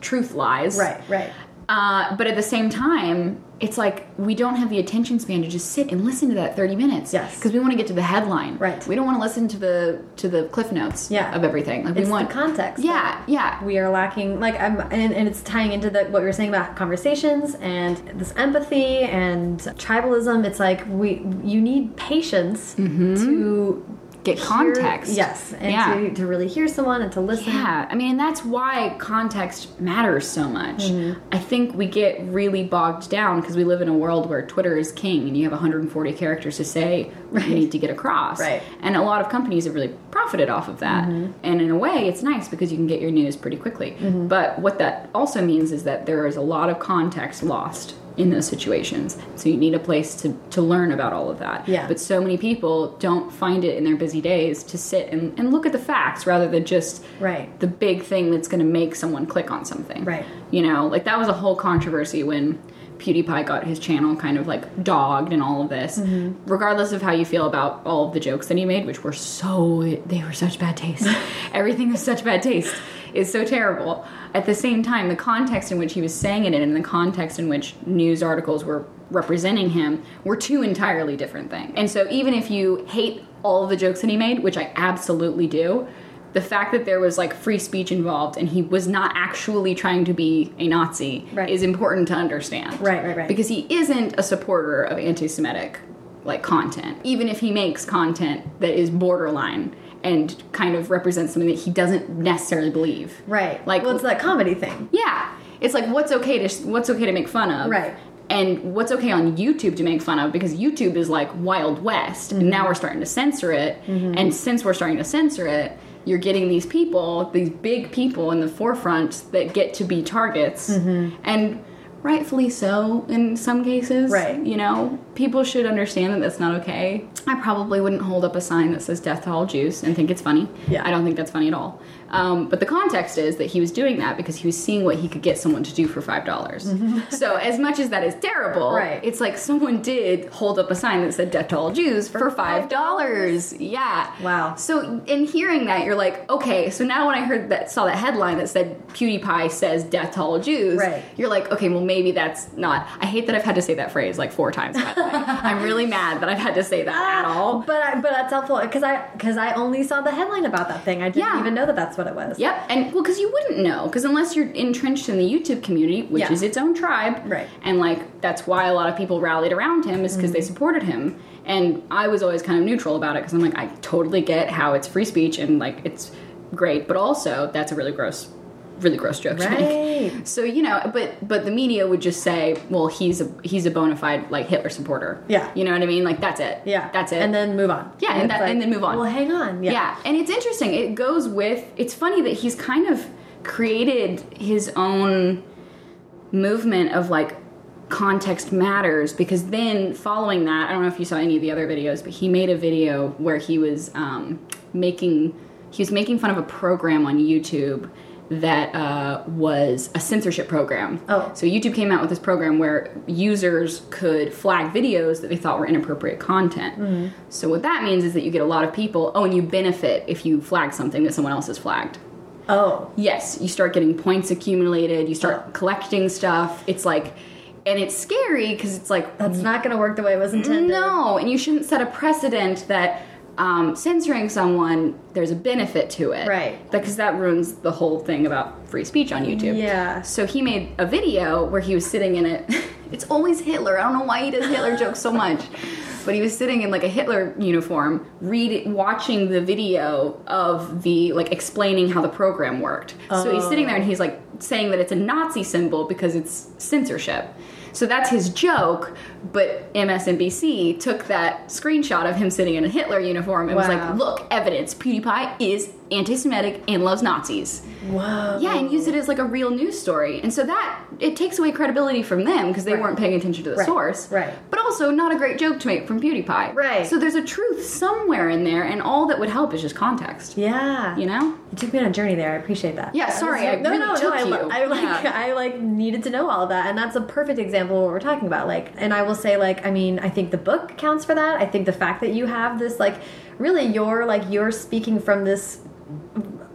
truth lies. Right, right. Uh, but at the same time, it's like we don't have the attention span to just sit and listen to that 30 minutes. Yes. Because we want to get to the headline. Right. We don't want to listen to the to the cliff notes Yeah. of everything. Like It's we want the context. Yeah, yeah. we are lacking like I'm and, and it's tying into the, what we were saying about conversations and this empathy and tribalism it's like we you need patience to Get hear- context. yes and Yeah. to, to really hear someone and to listen Yeah, I mean, and that's why context matters so much. Mm-hmm. I think we get really bogged down because we live in a world where Twitter is king and you have 140 characters to say what you need to get across. Right. And a lot of companies have really profited off of that. Mm-hmm. And in a way, it's nice because you can get your news pretty quickly. Mm-hmm. But what that also means is that there is a lot of context lost in those situations. So you need a place to, to learn about all of that. Yeah. But so many people don't find it in their busy days to sit and, and look at the facts rather than just Right. the big thing that's going to make someone click on something. Right. You know, like that was a whole controversy when PewDiePie got his channel kind of like dogged and all of this. Mm-hmm. Regardless of how you feel about all of the jokes that he made, which were so, they were such bad taste. Everything was such bad taste. Is so terrible. At the same time, the context in which he was saying it in and the context in which news articles were representing him were two entirely different things. And so, even if you hate all of the jokes that he made, which I absolutely do, the fact that there was like free speech involved and he was not actually trying to be a Nazi Right. is important to understand. Right, right, right. Because he isn't a supporter of anti Semitic like content, even if he makes content that is borderline and kind of represents something that he doesn't necessarily believe. right Like well it's that comedy thing yeah, it's like what's okay to what's okay to make fun of, Right. And what's okay on YouTube to make fun of because YouTube is like Wild West, and now mm-hmm. we're starting to censor it. Mm-hmm. And since we're starting to censor it, you're getting these people, these big people in the forefront that get to be targets, mm-hmm. and rightfully so in some cases. Right. You know, people should understand that that's not okay. I probably wouldn't hold up a sign that says "Death to all Jews" and think it's funny. Yeah. I don't think that's funny at all. Um, but the context is that he was doing that because he was seeing what he could get someone to do for five dollars. so as much as that is terrible, Right. it's like someone did hold up a sign that said "Death to all Jews" for, five dollars. Yeah. Wow. So in hearing that, you're like, okay. So now when I heard that, saw that headline that said PewDiePie says "Death to all Jews," Right. you're like, okay, well maybe that's not. I hate that I've had to say that phrase like four times. By the way. I'm really mad that I've had to say that at all. but I, but that's helpful because I because I only saw the headline about that thing I didn't Yeah. even know that that's what it was Yep, and well, because you wouldn't know, because unless you're entrenched in the YouTube community, which Yeah. is its own tribe, Right. And like that's why a lot of people rallied around him is because they mm-hmm. supported him. And I was always kind of neutral about it because I'm like, I totally get how it's free speech and like it's great, but also that's a really gross, really gross joke to make. Right. So you know, but but the media would just say, well, he's a he's a bona fide like Hitler supporter. Yeah. you know what I mean? Like that's it. yeah that's it. and then move on Yeah, and it's that- and then move on. well hang on yeah, Yeah. and it's interesting. It goes with. It's funny that he's kind of created his own movement of like context matters because then following that, I don't know if you saw any of the other videos, but he made a video where he was um, making he was making fun of a program on YouTube that uh, was a censorship program. Oh. So YouTube came out with this program where users could flag videos that they thought were inappropriate content. Mm-hmm. So what that means is that you get a lot of people, oh, and you benefit if you flag something that someone else has flagged. Oh. Yes, you start getting points accumulated, you start Oh. collecting stuff. It's like, and it's scary because it's like, That's not going to work the way it was intended. no, and you shouldn't set a precedent that um, censoring someone, there's a benefit to it. Right. Because that ruins the whole thing about free speech on YouTube. Yeah. So he made a video where he was sitting in it. It's always Hitler. I don't know why he does Hitler jokes so much. But he was sitting in like a Hitler uniform, read, watching the video of the like explaining how the program worked. So he's sitting there and he's like saying that it's a Nazi symbol because it's censorship. So that's his joke, but MSNBC took that screenshot of him sitting in a Hitler uniform and was like, "Look, evidence. PewDiePie is anti-Semitic and loves Nazis." Whoa. Yeah, and use it as like a real news story. And so that it takes away credibility from them because they Right. weren't paying attention to the Right, source. right. But also not a great joke to make from PewDiePie. Right. So there's a truth somewhere in there, and all that would help is just context. Yeah. You know? You took me on a journey there. I appreciate that. Yeah, sorry, I no, really no, took no. I, you. I like, Yeah. I like needed to know all of that, and that's a perfect example of what we're talking about. Like, and I will say, like, I mean, I think the book counts for that. I think the fact that you have this, like, really, you're like you're speaking from this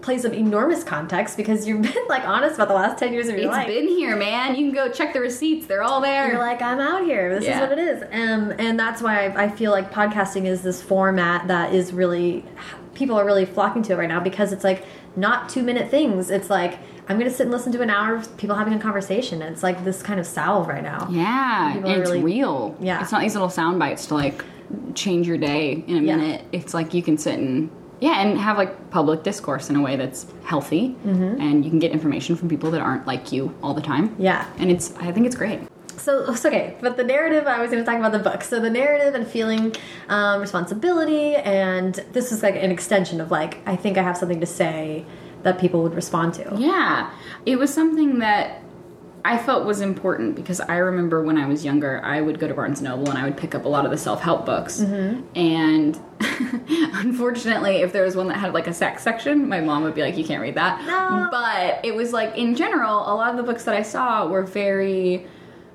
place of enormous context because you've been like honest about the last ten years of your It's life. been here, man. You can go check the receipts. They're all there. You're like, I'm out here. This Yeah. is what it is. Um, and that's why I, I feel like podcasting is this format that is really, people are really flocking to it right now because it's like not two minute things. It's like, I'm going to sit and listen to an hour of people having a conversation. It's like this kind of salve right now. yeah, People it's really- real. Yeah. It's not these little sound bites to like change your day in a Yeah. minute. It's like you can sit and yeah, and have like public discourse in a way that's healthy, Mm-hmm. and you can get information from people that aren't like you all the time. Yeah. and it's I think it's great. So, so okay, but the narrative, I was going to talk about the book. So the narrative and feeling um, responsibility, and this is like an extension of like, I think I have something to say that people would respond to. Yeah, it was something that I felt was important because I remember when I was younger, I would go to Barnes Noble and I would pick up a lot of the self help books. Mm-hmm. And unfortunately, if there was one that had like a sex section, my mom would be like, "You can't read that." No. But it was like in general, a lot of the books that I saw were very.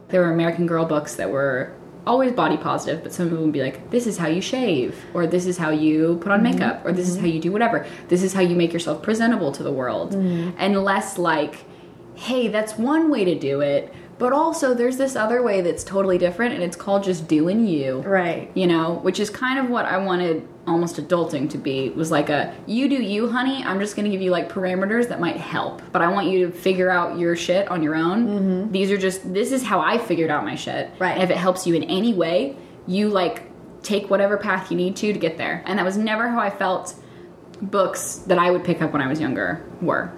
There were American Girl books that were always body positive, but some of them would be like, "This is how you shave," or "This is how you put on makeup," or "This is mm-hmm. how you do whatever." This is how you make yourself presentable to the world, mm-hmm. and less like, "Hey, that's one way to do it." But also, there's this other way that's totally different, and it's called just doing you Right. you know which is kind of what i wanted almost adulting to be was like a you do you honey i'm just gonna give you like parameters that might help but i want you to figure out your shit on your own mm-hmm. these are just this is how i figured out my shit Right. and if it helps you in any way you like take whatever path you need to to get there and that was never how i felt books that I would pick up when I was younger were.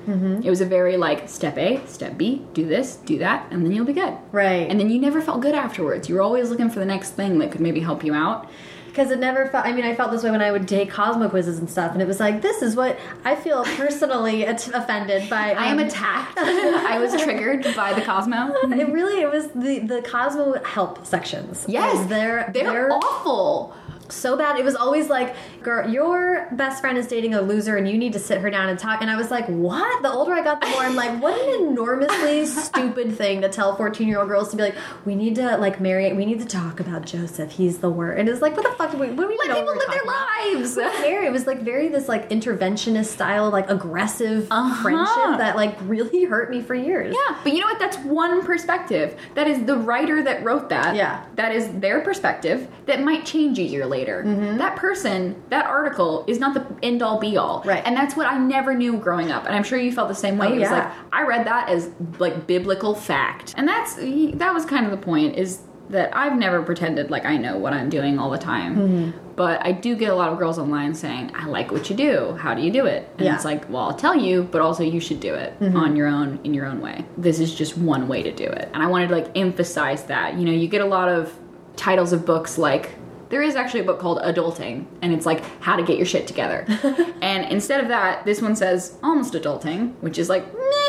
It was a very like step A, step B, do this, do that, and then you'll be good. Right. And then you never felt good afterwards. You were always looking for the next thing that could maybe help you out. Because it never felt. I mean, I felt this way when I would take Cosmo quizzes and stuff, and it was like, this is what I feel personally at- offended by. I am um, attacked. I was triggered by the Cosmo. It really, it was the the Cosmo help sections. Yes, they're they're, awful. So bad. It was always like, girl, your best friend is dating a loser and you need to sit her down and talk. And I was like, what? The older I got, the more I'm like, what an enormously stupid thing to tell 14 year old girls to be like, we need to like marry, we need to talk about Joseph. He's the worst. And it's like, what the fuck do we, what do we Let people live their about? lives. Hair. It was like very this like interventionist style, like aggressive Uh-huh. friendship that like really hurt me for years. Yeah, but you know what? That's one perspective. That is the writer that wrote that. Yeah. That is their perspective that might change a year later. Mm-hmm. That person, that article is not the end all be all. Right. And that's what I never knew growing up. And I'm sure you felt the same way. Oh, it was yeah. like, I read that as like biblical fact. And that's, that was kind of the point is that I've never pretended like I know what I'm doing all the time. Mm-hmm. But I do get a lot of girls online saying, I like what you do. How do you do it? And Yeah. it's like, well, I'll tell you, but also you should do it on your own, in your own way. This is just one way to do it. And I wanted to like emphasize that. You know, you get a lot of titles of books like, there is actually a book called Adulting, and it's like how to get your shit together. and instead of that, this one says almost adulting, which is like, meh.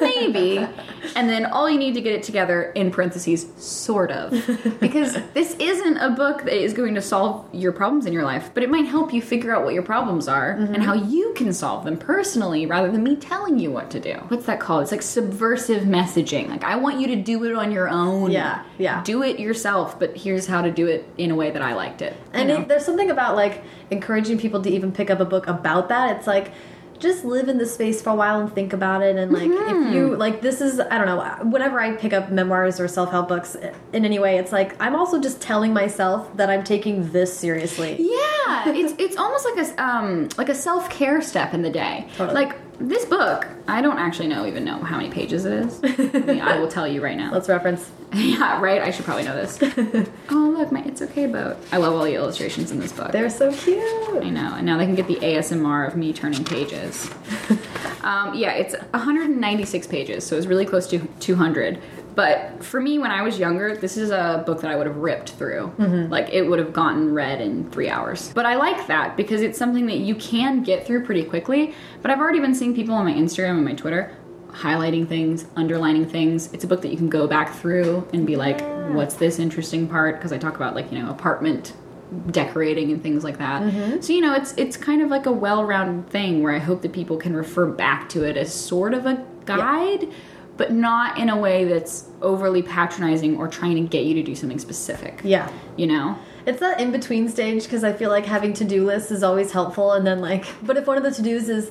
Maybe. and then all you need to get it together in parentheses, sort of. Because this isn't a book that is going to solve your problems in your life, but it might help you figure out what your problems are and mm-hmm. how you can solve them personally rather than me telling you what to do. What's that called? It's like subversive messaging. Like, I want you to do it on your own. Yeah, yeah. Do it yourself, but here's how to do it in a way that I liked it. And it, there's something about like encouraging people to even pick up a book about that. It's like just live in the space for a while and think about it. And like Mm-hmm. if you like this is I don't know. Whenever I pick up memoirs or self help books in any way, it's like I'm also just telling myself that I'm taking this seriously. Yeah, it's it's almost like a um like a self care step in the day. Totally. Like this book, I don't actually know even know how many pages it is. I, mean, I will tell you right now. Let's reference. yeah, right. I should probably know this. oh look, my it's okay boat. I love all the illustrations in this book. They're so cute. I know, and now they can get the ASMR of me turning pages. um, yeah, it's 196 pages, so it's really close to 200. But for me, when I was younger, this is a book that I would have ripped through. Mm-hmm. Like, it would have gotten read in three hours. But I like that because it's something that you can get through pretty quickly. But I've already been seeing people on my Instagram and my Twitter highlighting things, underlining things. It's a book that you can go back through and be like, what's this interesting part? Because I talk about, like, you know, apartment decorating and things like that. Mm-hmm. So you know, it's it's kind of like a well-rounded thing where I hope that people can refer back to it as sort of a guide, but not in a way that's overly patronizing or trying to get you to do something specific. Yeah. You know? It's that in between stage because I feel like having to do lists is always helpful, and then like, but if one of the to dos is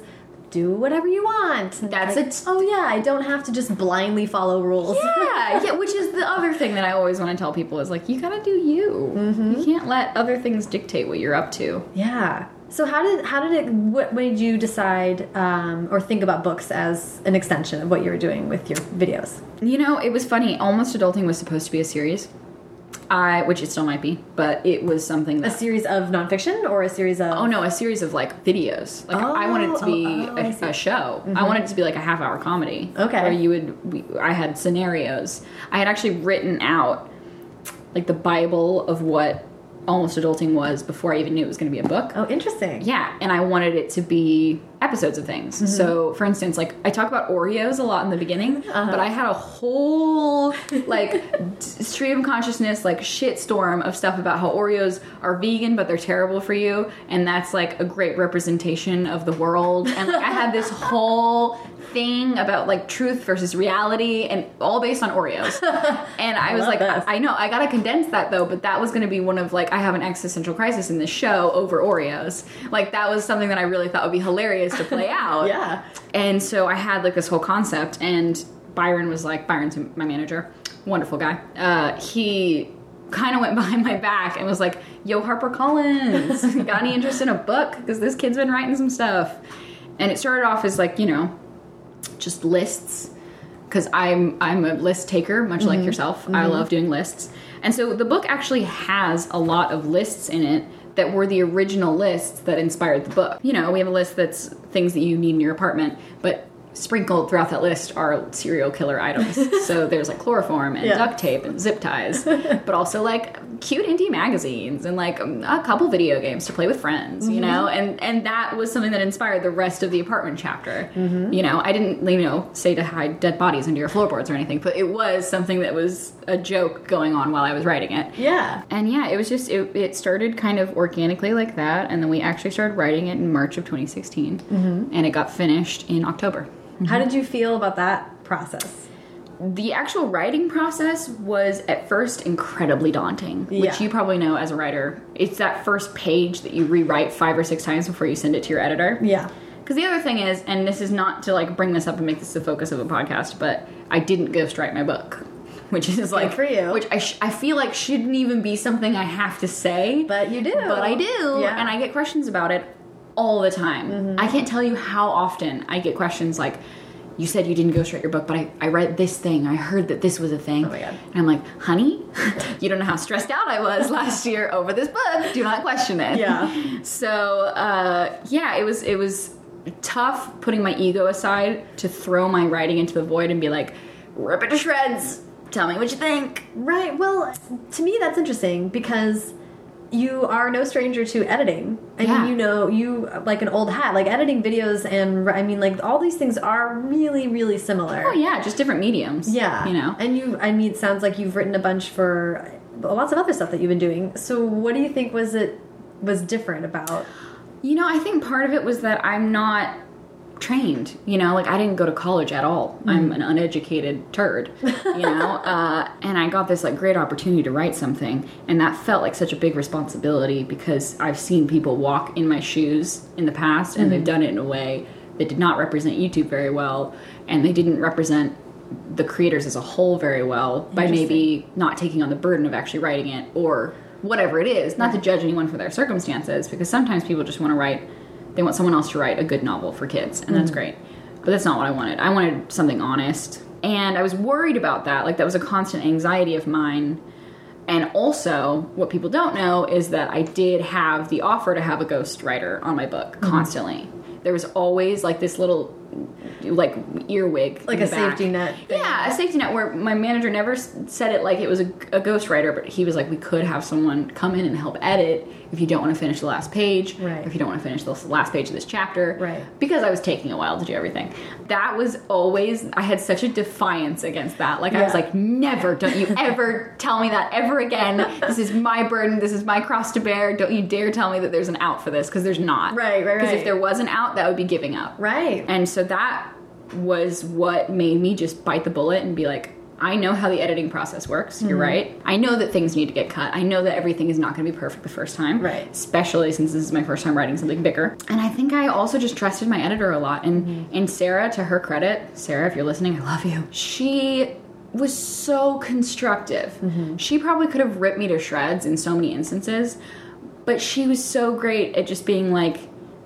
do whatever you want, That's like, it. Oh yeah, I don't have to just blindly follow rules. Yeah, yeah, which is the other thing that I always want to tell people is like you got to do you. Mm-hmm. You can't let other things dictate what you're up to. Yeah. So how did how did it? What made you decide um, or think about books as an extension of what you were doing with your videos? You know, it was funny. Almost Adulting was supposed to be a series. I, which it still might be, but it was something A series of nonfiction or a series of? Oh no, a series of like videos. Like I Oh, wanted it to be oh, oh, a, a show. I wanted it to be like a half hour comedy. Okay. Where you would, we, I had scenarios. I had actually written out like the Bible of what almost adulting was before I even knew it was going to be a book. Oh, interesting. Yeah, and I wanted it to be episodes of things. Mm-hmm. So, for instance, like I talk about Oreos a lot in the beginning, Uh-huh. but I had a whole like stream of consciousness, like shit storm of stuff about how Oreos are vegan but they're terrible for you, and that's like a great representation of the world. And like I had this whole thing about like truth versus reality, and all based on Oreos. And I, was like. I, I know I gotta condense that though, but that was gonna be one of like I have an existential crisis in this show over Oreos. Like that was something that I really thought would be hilarious to play out. Yeah. And so I had like this whole concept, and Byron was like, Byron's my manager, wonderful guy. Uh, he kind of went behind my back and was like, Yo, Harper Collins, got any interest in a book? Because this kid's been writing some stuff. And it started off as like, you know, just lists because I'm I'm a list taker, much like mm-hmm. yourself. I mm-hmm. love doing lists, and so the book actually has a lot of lists in it that were the original lists that inspired the book. You know, we have a list that's things that you need in your apartment, but sprinkled throughout that list are serial killer items. so there's like chloroform and Yeah. duct tape and zip ties, but also like cute indie magazines and like um, a couple video games to play with friends, you mm-hmm. know? And and that was something that inspired the rest of the apartment chapter. Mm-hmm. You know, I didn't, you know, say to hide dead bodies under your floorboards or anything, but it was something that was a joke going on while I was writing it. Yeah. And yeah, it was just it, it started kind of organically like that, and then we actually started writing it in March of 2016, mm-hmm. and it got finished in October. How did you feel about that process? The actual writing process was at first incredibly daunting, which Yeah. you probably know as a writer. It's that first page that you rewrite five or six times before you send it to your editor. Yeah. Because the other thing is, and this is not to like bring this up and make this the focus of a podcast, but I didn't ghostwrite my book, which is like for you. which I sh- I feel like shouldn't even be something I have to say, But you do. but I do, Yeah. Mm-hmm. and I get questions about it all the time. I can't tell you how often I get questions like. You said you didn't ghostwrite your book, but I, I read this thing. I heard that this was a thing. Oh my God. And I'm like, honey, you don't know how stressed out I was last year over this book. Do not question it. Yeah. So uh, yeah, it was it was tough putting my ego aside to throw my writing into the void and be like, rip it to shreds. Tell me what you think. Right. Well, to me, that's interesting because you are no stranger to editing. I Yeah. mean, you know, you like an old hat, like editing videos, and I mean, like all these things are really, really similar. Oh yeah, just different mediums. Yeah. you know. And you, I mean, it sounds like you've written a bunch for lots of other stuff that you've been doing. So, what do you think was it was different about? You know, I think part of it was that I'm not trained. You know, like I didn't go to college at all. I'm an uneducated turd. You know, uh, and I got this like great opportunity to write something, and that felt like such a big responsibility because I've seen people walk in my shoes in the past, and they've done it in a way that did not represent YouTube very well, and they didn't represent the creators as a whole very well by maybe not taking on the burden of actually writing it or whatever it is. Not to judge anyone for their circumstances, because sometimes people just want to write, they want someone else to write a good novel for kids, and that's mm. great. But that's not what I wanted. I wanted something honest. And I was worried about that. Like, that was a constant anxiety of mine. And also, what people don't know is that I did have the offer to have a ghostwriter on my book mm-hmm. constantly. There was always like this little, like earwig, Like a back. safety net thing. Yeah, a safety net where my manager never said it like it was a, a ghostwriter, but he was like, we could have someone come in and help edit if you don't want to finish the last page, Right. if you don't want to finish the last page of this chapter, Right. Because I was taking a while to do everything. That was always I had such a defiance against that. Like I was like, never, don't you ever tell me that ever again. This is my burden. This is my cross to bear. Don't you dare tell me that there's an out for this because there's not. Right, right, Because right. if there was an out, that would be giving up. Right. And so that was what made me just bite the bullet and be like, I know how the editing process works. You're Mm-hmm. right. I know that things need to get cut. I know that everything is not going to be perfect the first time. Right. Especially since this is my first time writing something bigger. And I think I also just trusted my editor a lot. And Mm-hmm. and Sarah, to her credit, Sarah, if you're listening, I love you. She was so constructive. Mm-hmm. She probably could have ripped me to shreds in so many instances, but she was so great at just being like,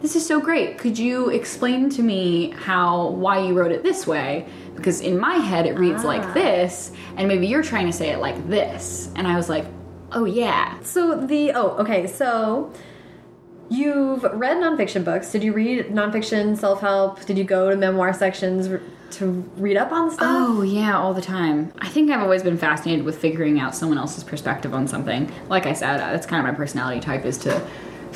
this is so great. Could you explain to me how why you wrote it this way? Because in my head it reads Ah. like this, and maybe you're trying to say it like this. And I was like, oh yeah. So the oh okay so you've read nonfiction books. Did you read nonfiction self help? Did you go to memoir sections to read up on stuff? Oh yeah, all the time. I think I've always been fascinated with figuring out someone else's perspective on something. Like I said, that's kind of my personality type is to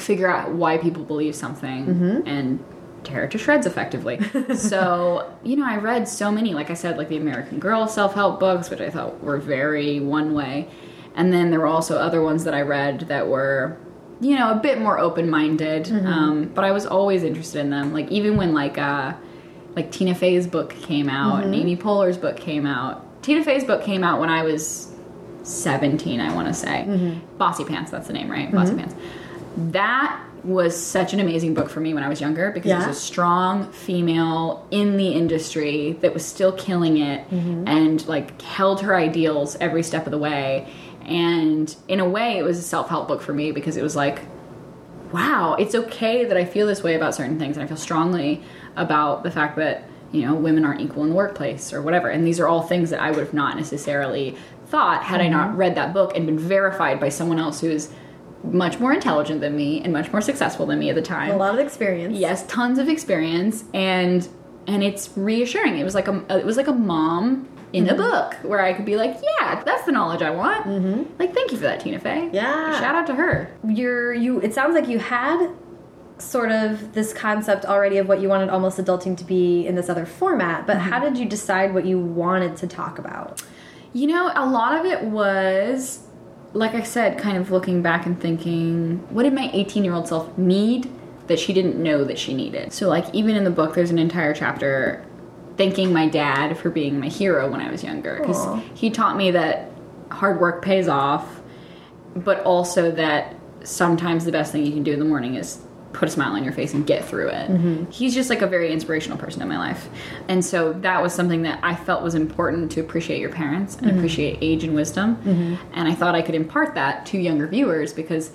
figure out why people believe something mm-hmm. and tear it to shreds effectively. so, you know, I read so many, like I said, like the American Girl self-help books, which I thought were very one way. And then there were also other ones that I read that were you know, a bit more open-minded. Mm-hmm. Um, but I was always interested in them. Like even when like uh like Tina Fey's book came out and Amy Poehler's book came out. Tina Fey's book came out when I was 17, I want to say. Bossypants, that's the name, right? Bossypants. That was such an amazing book for me when I was younger because it was a strong female in the industry that was still killing it mm-hmm. and like held her ideals every step of the way. And in a way, it was a self help book for me because it was like, wow, it's okay that I feel this way about certain things and I feel strongly about the fact that, you know, women aren't equal in the workplace or whatever. And these are all things that I would have not necessarily thought had I not mm-hmm. read that book and been verified by someone else who is much more intelligent than me and much more successful than me at the time A lot of experience. yes tons of experience and and it's reassuring it was like a it was like a mom in Mm-hmm. a book where i could be like yeah that's the knowledge i want mm-hmm. like thank you for that tina fey Yeah. shout out to her You're you. It sounds like you had sort of this concept already of what you wanted almost adulting to be in this other format. But how did you decide what you wanted to talk about? you know a lot of it was like i said kind of looking back and thinking what did my 18 year old self need that she didn't know that she needed? So like even in the book there's an entire chapter thanking my dad for being my hero when i was younger because he taught me that hard work pays off but also that sometimes the best thing you can do in the morning is put a smile on your face and get through it. Mm-hmm. He's just like a very inspirational person in my life. And so that was something that I felt was important to appreciate your parents and mm-hmm. appreciate age and wisdom. Mm-hmm. And I thought I could impart that to younger viewers because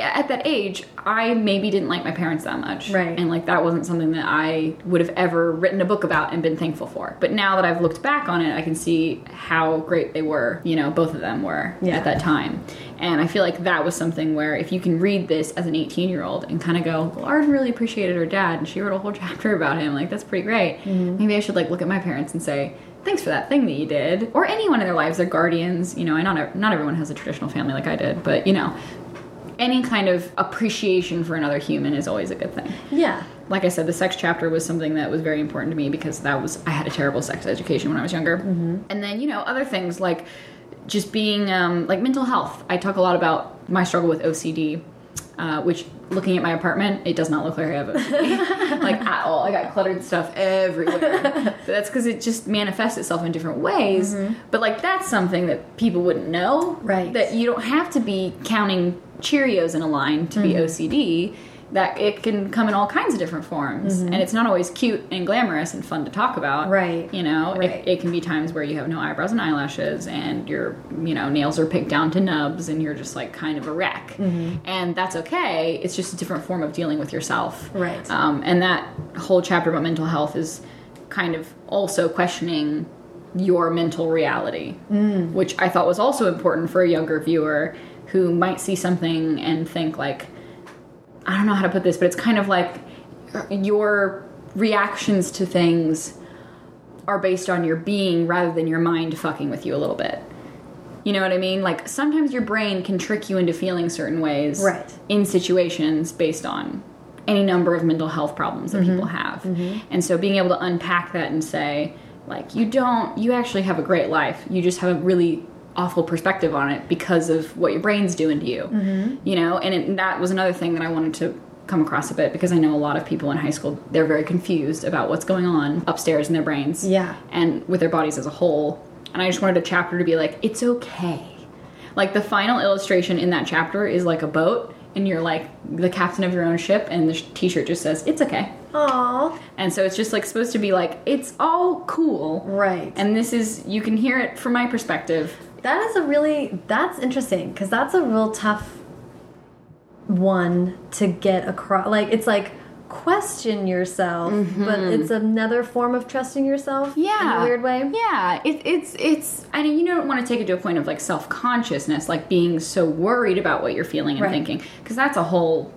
at that age, I maybe didn't like my parents that much. Right. And like that wasn't something that I would have ever written a book about and been thankful for. But now that I've looked back on it, I can see how great they were, you know, both of them were Yeah. at that time. And I feel like that was something where if you can read this as an 18 year old and kind of go, well, Arden really appreciated her dad and she wrote a whole chapter about him, like that's pretty great. Mm-hmm. Maybe I should like look at my parents and say, thanks for that thing that you did. Or anyone in their lives, their guardians, you know, I not, not everyone has a traditional family like I did, but you know, any kind of appreciation for another human is always a good thing. Yeah. Like I said, the sex chapter was something that was very important to me because that was I had a terrible sex education when I was younger, and then you know other things like just being um, like mental health. I talk a lot about my struggle with OCD. Uh, which, looking at my apartment, it does not look like I have OCD, like at all. I got cluttered stuff everywhere. but that's because it just manifests itself in different ways. But like that's something that people wouldn't know. Right. That you don't have to be counting Cheerios in a line to be OCD. That it can come in all kinds of different forms, and it's not always cute and glamorous and fun to talk about. Right. You know, Right. it, it can be times where you have no eyebrows and eyelashes, and your you know nails are picked down to nubs, and you're just like kind of a wreck, Mm-hmm. and that's okay. It's just a different form of dealing with yourself. Right. Um, and that whole chapter about mental health is kind of also questioning your mental reality, Mm. which I thought was also important for a younger viewer who might see something and think like, I don't know how to put this, but it's kind of like your reactions to things are based on your being rather than your mind fucking with you a little bit. You know what I mean? Like sometimes your brain can trick you into feeling certain ways Right. in situations based on any number of mental health problems that people mm-hmm. have. Mm-hmm. And so being able to unpack that and say, like, you don't, you actually have a great life. You just have a really awful perspective on it because of what your brain's doing to you. Mm-hmm. You know, and it, that was another thing that I wanted to come across a bit because I know a lot of people in high school, they're very confused about what's going on upstairs in their brains Yeah. and with their bodies as a whole. And I just wanted a chapter to be like, it's okay. Like the final illustration in that chapter is like a boat, and you're like the captain of your own ship, and the t shirt just says, it's okay. Aw. And so it's just like supposed to be like, it's all cool. Right. And this is, you can hear it from my perspective. That is a really that's interesting because that's a real tough one to get across. Like it's like question yourself, but it's another form of trusting yourself. in a weird way. Yeah, it, it's it's. I mean, you don't want to take it to a point of like self consciousness, like being so worried about what you're feeling and Right. thinking, because that's a whole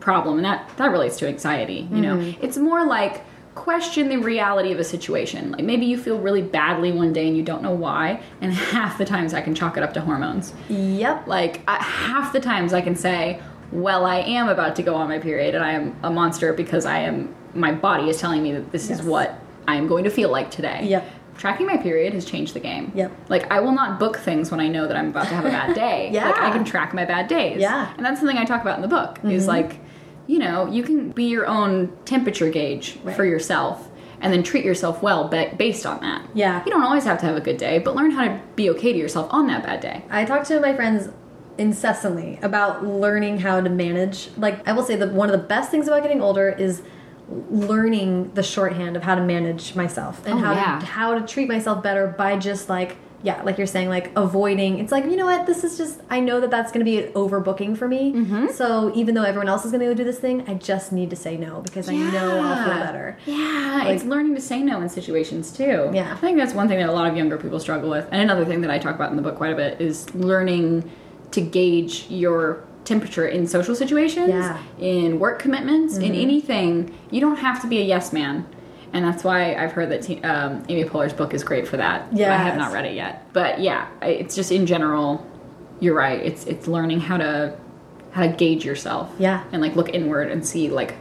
problem, and that that relates to anxiety. You know, Mm-hmm. it's more like question the reality of a situation. Like maybe you feel really badly one day and you don't know why, and half the times I can chalk it up to hormones. Yep. Like uh, half the times I can say, "Well, I am about to go on my period, and I am a monster because I am. My body is telling me that this Yes. is what I am going to feel like today." Yep. Tracking my period has changed the game. Yep. Like I will not book things when I know that I'm about to have a bad day. Yeah. Like I can track my bad days. Yeah. Mm-hmm. And that's something I talk about in the book. Is like, you know, you can be your own temperature gauge Right. for yourself. And then treat yourself well ba- based on that. Yeah. You don't always have to have a good day, but learn how to be okay to yourself on that bad day. I talk to my friends incessantly about learning how to manage. Like I will say that one of the best things about getting older is learning the shorthand of how to manage myself and Oh, how yeah. to how to treat myself better by just like yeah, like you're saying, like avoiding. It's like you know what, this is just. I know that that's going to be an overbooking for me. Mm-hmm. So even though everyone else is going to go do this thing, I just need to say no because I know I'll feel better. Yeah, it's learning to say no in situations too. Yeah. I think that's one thing that a lot of younger people struggle with. And another thing that I talk about in the book quite a bit is learning to gauge your temperature in social situations, Yeah. in work commitments, in anything. You don't have to be a yes man. And that's why I've heard that um, Amy Poehler's book is great for that. Yeah, I have not read it yet, but yeah, it's just in general. You're right. It's it's learning how to how to gauge yourself. Yeah. and like look inward and see like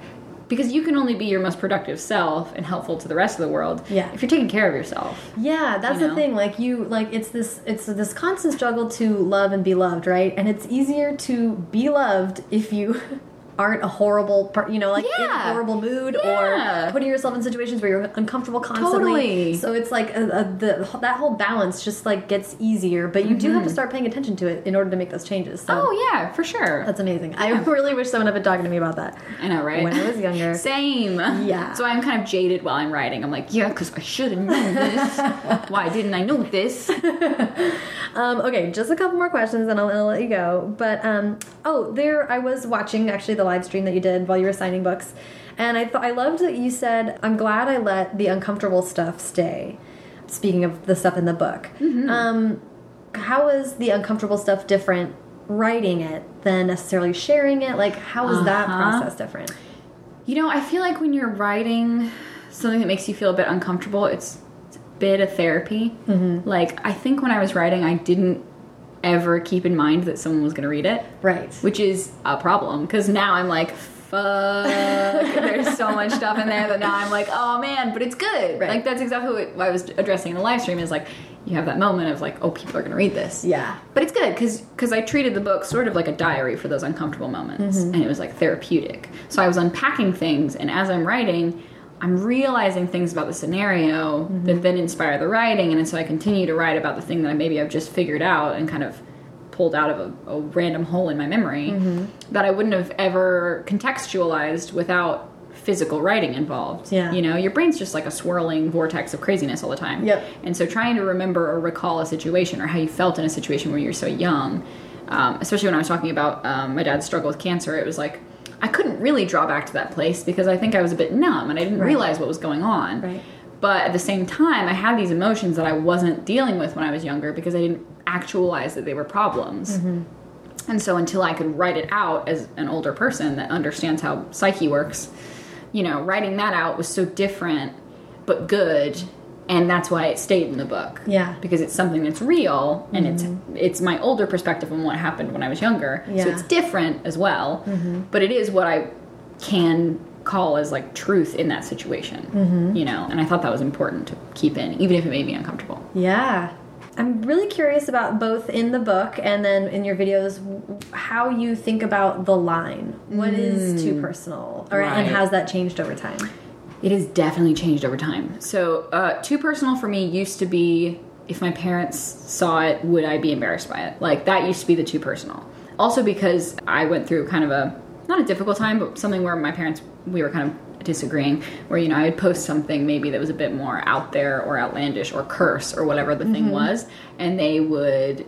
because you can only be your most productive self and helpful to the rest of the world. Yeah. if you're taking care of yourself. Yeah, that's You the thing. Like you, like it's this, it's this constant struggle to love and be loved, right? And it's easier to be loved if you aren't a horrible, you know, like in a Yeah. horrible mood Yeah. or putting yourself in situations where you're uncomfortable constantly. Totally. So it's like a, a, the that whole balance just like gets easier, but you do have to start paying attention to it in order to make those changes. So Mm-hmm. Oh yeah, for sure. that's amazing. I really wish someone had been talking to me about that I know, right? when I was younger. Same. Yeah. So I'm kind of jaded while I'm writing. I'm like, yeah, because I should have known this. Why didn't I know this? Um, okay, just a couple more questions and I'll, I'll let you go. But um, oh, there I was watching actually the live stream that you did while you were signing books, and I thought I loved that you said, "I'm glad I let the uncomfortable stuff stay." Speaking of the stuff in the book, um, how is the uncomfortable stuff different writing it than necessarily sharing it? Like, how is that Uh-huh. process different? You know, I feel like when you're writing something that makes you feel a bit uncomfortable, it's, it's a bit of therapy. Mm-hmm. Like, I think when I was writing, I didn't ever keep in mind that someone was going to read it, Right. which is a problem because now I'm like, fuck, there's so much stuff in there that now I'm like, oh man, but it's good. Right. Like that's exactly what I was addressing in the live stream is like, you have that moment of like, oh, people are going to read this. Yeah. But it's good because because I treated the book sort of like a diary for those uncomfortable moments, Mm-hmm. and it was like therapeutic. So I was unpacking things, and as I'm writing, I'm realizing things about the scenario Mm-hmm. that then inspire the writing, and so I continue to write about the thing that I maybe I've just figured out and kind of pulled out of a, a random hole in my memory Mm-hmm. that I wouldn't have ever contextualized without physical writing involved. Yeah. You know, your brain's just like a swirling vortex of craziness all the time. Yep. And so trying to remember or recall a situation or how you felt in a situation when you were so young, um, especially when I was talking about um, my dad's struggle with cancer, it was like I couldn't really draw back to that place because I think I was a bit numb and I didn't Right. realize what was going on. Right. But at the same time, I had these emotions that I wasn't dealing with when I was younger because I didn't actualize that they were problems. Mm-hmm. And so until I could write it out as an older person that understands how psyche works, you know, writing that out was so different but good and that's why it stayed in the book. Yeah. Because it's something that's real and it's mm-hmm. it's my older perspective on what happened when I was younger. Yeah. So it's different as well. Mm-hmm. But it is what I can call as like truth in that situation. Mm-hmm. You know, and I thought that was important to keep in, even if it made me uncomfortable. Yeah. I'm really curious about both in the book and then in your videos how you think about the line. What is too mm. personal? Or, Right. And has that changed over time? It has definitely changed over time. So, uh, too personal for me used to be if my parents saw it, would I be embarrassed by it? Like, that used to be the too personal. Also, because I went through kind of a, not a difficult time, but something where my parents, we were kind of disagreeing, where, you know, I would post something maybe that was a bit more out there or outlandish or curse or whatever the thing was, and they would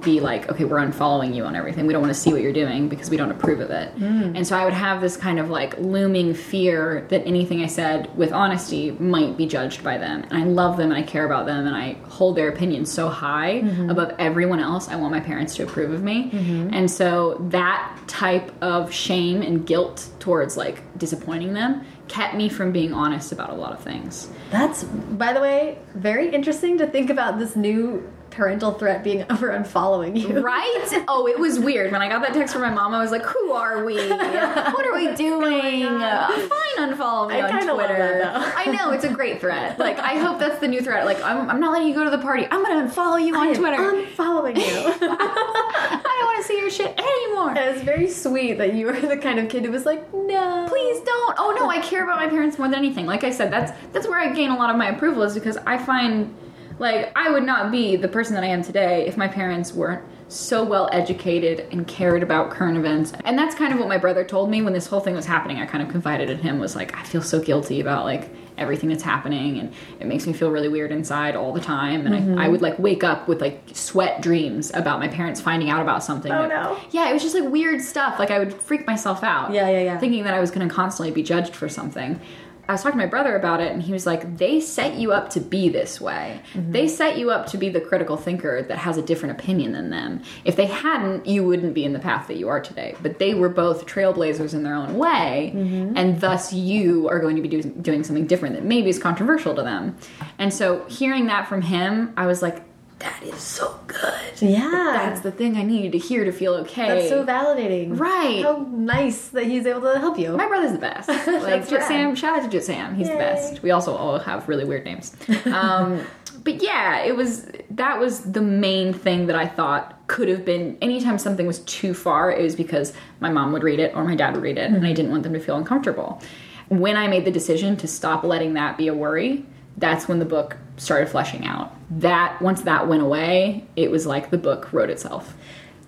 be like, okay, we're unfollowing you on everything. We don't want to see what you're doing because we don't approve of it. Mm. And so I would have this kind of like looming fear that anything I said with honesty might be judged by them. And I love them and I care about them and I hold their opinion so high mm-hmm. above everyone else. I want my parents to approve of me. Mm-hmm. And so that type of shame and guilt towards like disappointing them kept me from being honest about a lot of things. That's, by the way, very interesting to think about this new parental threat being over unfollowing you. Right? Oh, it was weird. When I got that text from my mom, I was like, who are we? What are we oh doing? I'm uh, fine, unfollow me I on Twitter. that. I know, it's a great threat. Like, I hope that's the new threat. Like, I'm, I'm not letting you go to the party. I'm going to unfollow you on I Twitter. unfollowing you. I don't want to see your shit anymore. it was very sweet that you were the kind of kid who was like, no. Please don't. Oh no, I care about my parents more than anything. Like I said, that's that's where I gain a lot of my approval is because I find like I would not be the person that I am today if my parents weren't so well educated and cared about current events. And that's kind of what my brother told me when this whole thing was happening. I kind of confided in him was like I feel so guilty about like everything that's happening and it makes me feel really weird inside all the time and I, mm-hmm. I would like wake up with like sweat dreams about my parents finding out about something Oh, that- no. yeah it was just like weird stuff like i would freak myself out Yeah, yeah, yeah. thinking that I was going to constantly be judged for something. I was talking to my brother about it, and he was like, They set you up to be this way. Mm-hmm. They set you up to be the critical thinker that has a different opinion than them. If they hadn't, you wouldn't be in the path that you are today. But they were both trailblazers in their own way, Mm-hmm. and thus you are going to be do- doing something different that maybe is controversial to them. And so hearing that from him, I was like, That is so good. Yeah. That's the thing I needed to hear to feel okay. That's so validating. Right. How nice that he's able to help you. My brother's the best. Like That's Jit. Sam, shout out to Jit Sam. He's the best. We also all have really weird names. Um, but yeah, it was that was the main thing that I thought could have been anytime something was too far, it was because my mom would read it or my dad would read it, and I didn't want them to feel uncomfortable. When I made the decision to stop letting that be a worry, that's when the book started fleshing out. That once that went away, it was like the book wrote itself.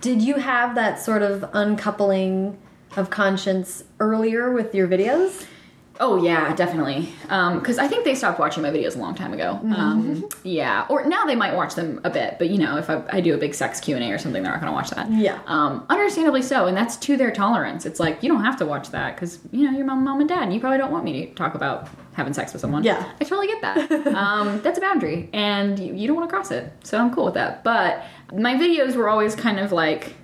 Did you have that sort of uncoupling of conscience earlier with your videos? Oh yeah, definitely. Because I think they stopped watching my videos a long time ago. Um, yeah, or now they might watch them a bit, but you know, if I, I do a big sex Q and A or something, they're not going to watch that. Yeah. Um, understandably so, and that's to their tolerance. It's like you don't have to watch that because you know your mom, mom and dad. And you probably don't want me to talk about having sex with someone. Yeah. I totally get that. um, that's a boundary, and you, you don't want to cross it. So I'm cool with that. But my videos were always kind of like.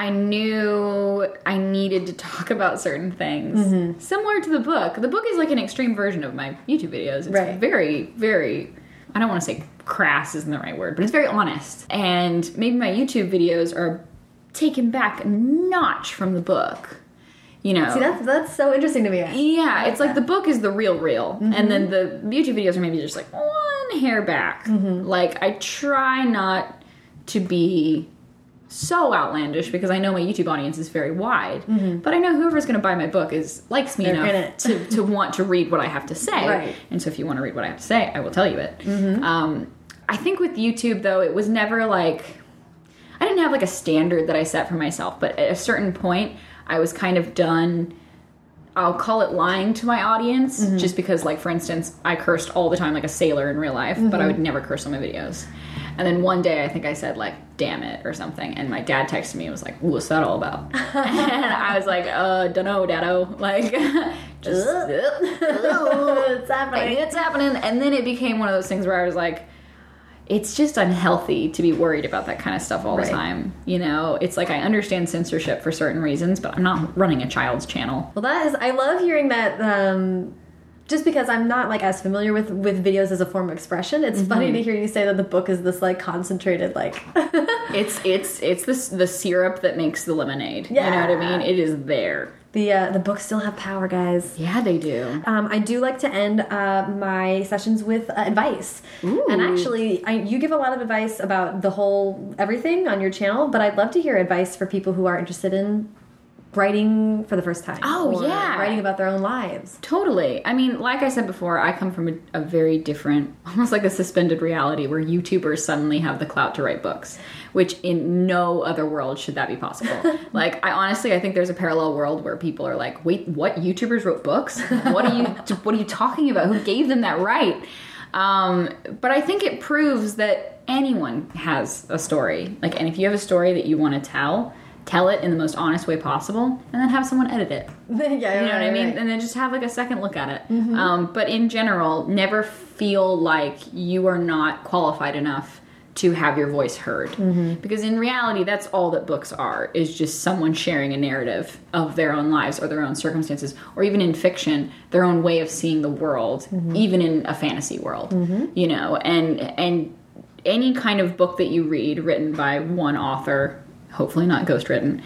I knew I needed to talk about certain things. Mm-hmm. Similar to the book. The book is like an extreme version of my YouTube videos. It's Right. very, very I don't want to say crass isn't the right word, but it's very honest. And maybe my YouTube videos are taken back a notch from the book. You know, See, that's that's so interesting to me. yeah, it's like the book is the real real, and then mm-hmm. the YouTube videos are maybe just like one hair back. Mm-hmm. Like I try not to be so outlandish because I know my YouTube audience is very wide, but I know whoever's going to buy my book is likes me They're enough to to want to read what I have to say. Right. And so if you want to read what I have to say, I will tell you it. Um, I think with YouTube though, it was never like I didn't have like a standard that I set for myself, but at a certain point, I was kind of done. I'll call it lying to my audience, Mm-hmm. just because, like, for instance, I cursed all the time like a sailor in real life, but Mm-hmm. I would never curse on my videos. And then one day, I think I said like "damn it" or something, and my dad texted me and was like, "What's that all about?" and I was like, "Uh, dunno, daddo." Like, just it's happening. it's happening. And then it became one of those things where I was like, it's just unhealthy to be worried about that kind of stuff all Right. the time. You know, it's like I understand censorship for certain reasons, but I'm not running a child's channel. Well, that is. I love hearing that. Um, just because I'm not like as familiar with with videos as a form of expression, it's funny Mm-hmm. to hear you say that the book is this like concentrated like. It's it's it's this the syrup that makes the lemonade. Yeah. You know what I mean? It is there. the uh, the books still have power, guys. Yeah, they do. Um, I do like to end uh, my sessions with uh, advice, and actually, I, you give a lot of advice about the whole everything on your channel. But I'd love to hear advice for people who are interested in writing for the first time. Oh, yeah. writing about their own lives. Totally. I mean, like I said before, I come from a, a very different, almost like a suspended reality where YouTubers suddenly have the clout to write books, which in no other world should that be possible. like, I honestly, I think there's a parallel world where people are like, "Wait, what? YouTubers wrote books? What are you? what are you talking about? Who gave them that right?" Um, but I think it proves that anyone has a story. Like, and if you have a story that you want to tell. Tell it in the most honest way possible, and then have someone edit it. yeah, You know what I mean? And then just have like a second look at it. Mm-hmm. Um, but in general, never feel like you are not qualified enough to have your voice heard. Mm-hmm. Because in reality, that's all that books are is just someone sharing a narrative of their own lives or their own circumstances, or even in fiction, their own way of seeing the world, mm-hmm. even in a fantasy world. You know, and and any kind of book that you read written by one author, hopefully not ghostwritten,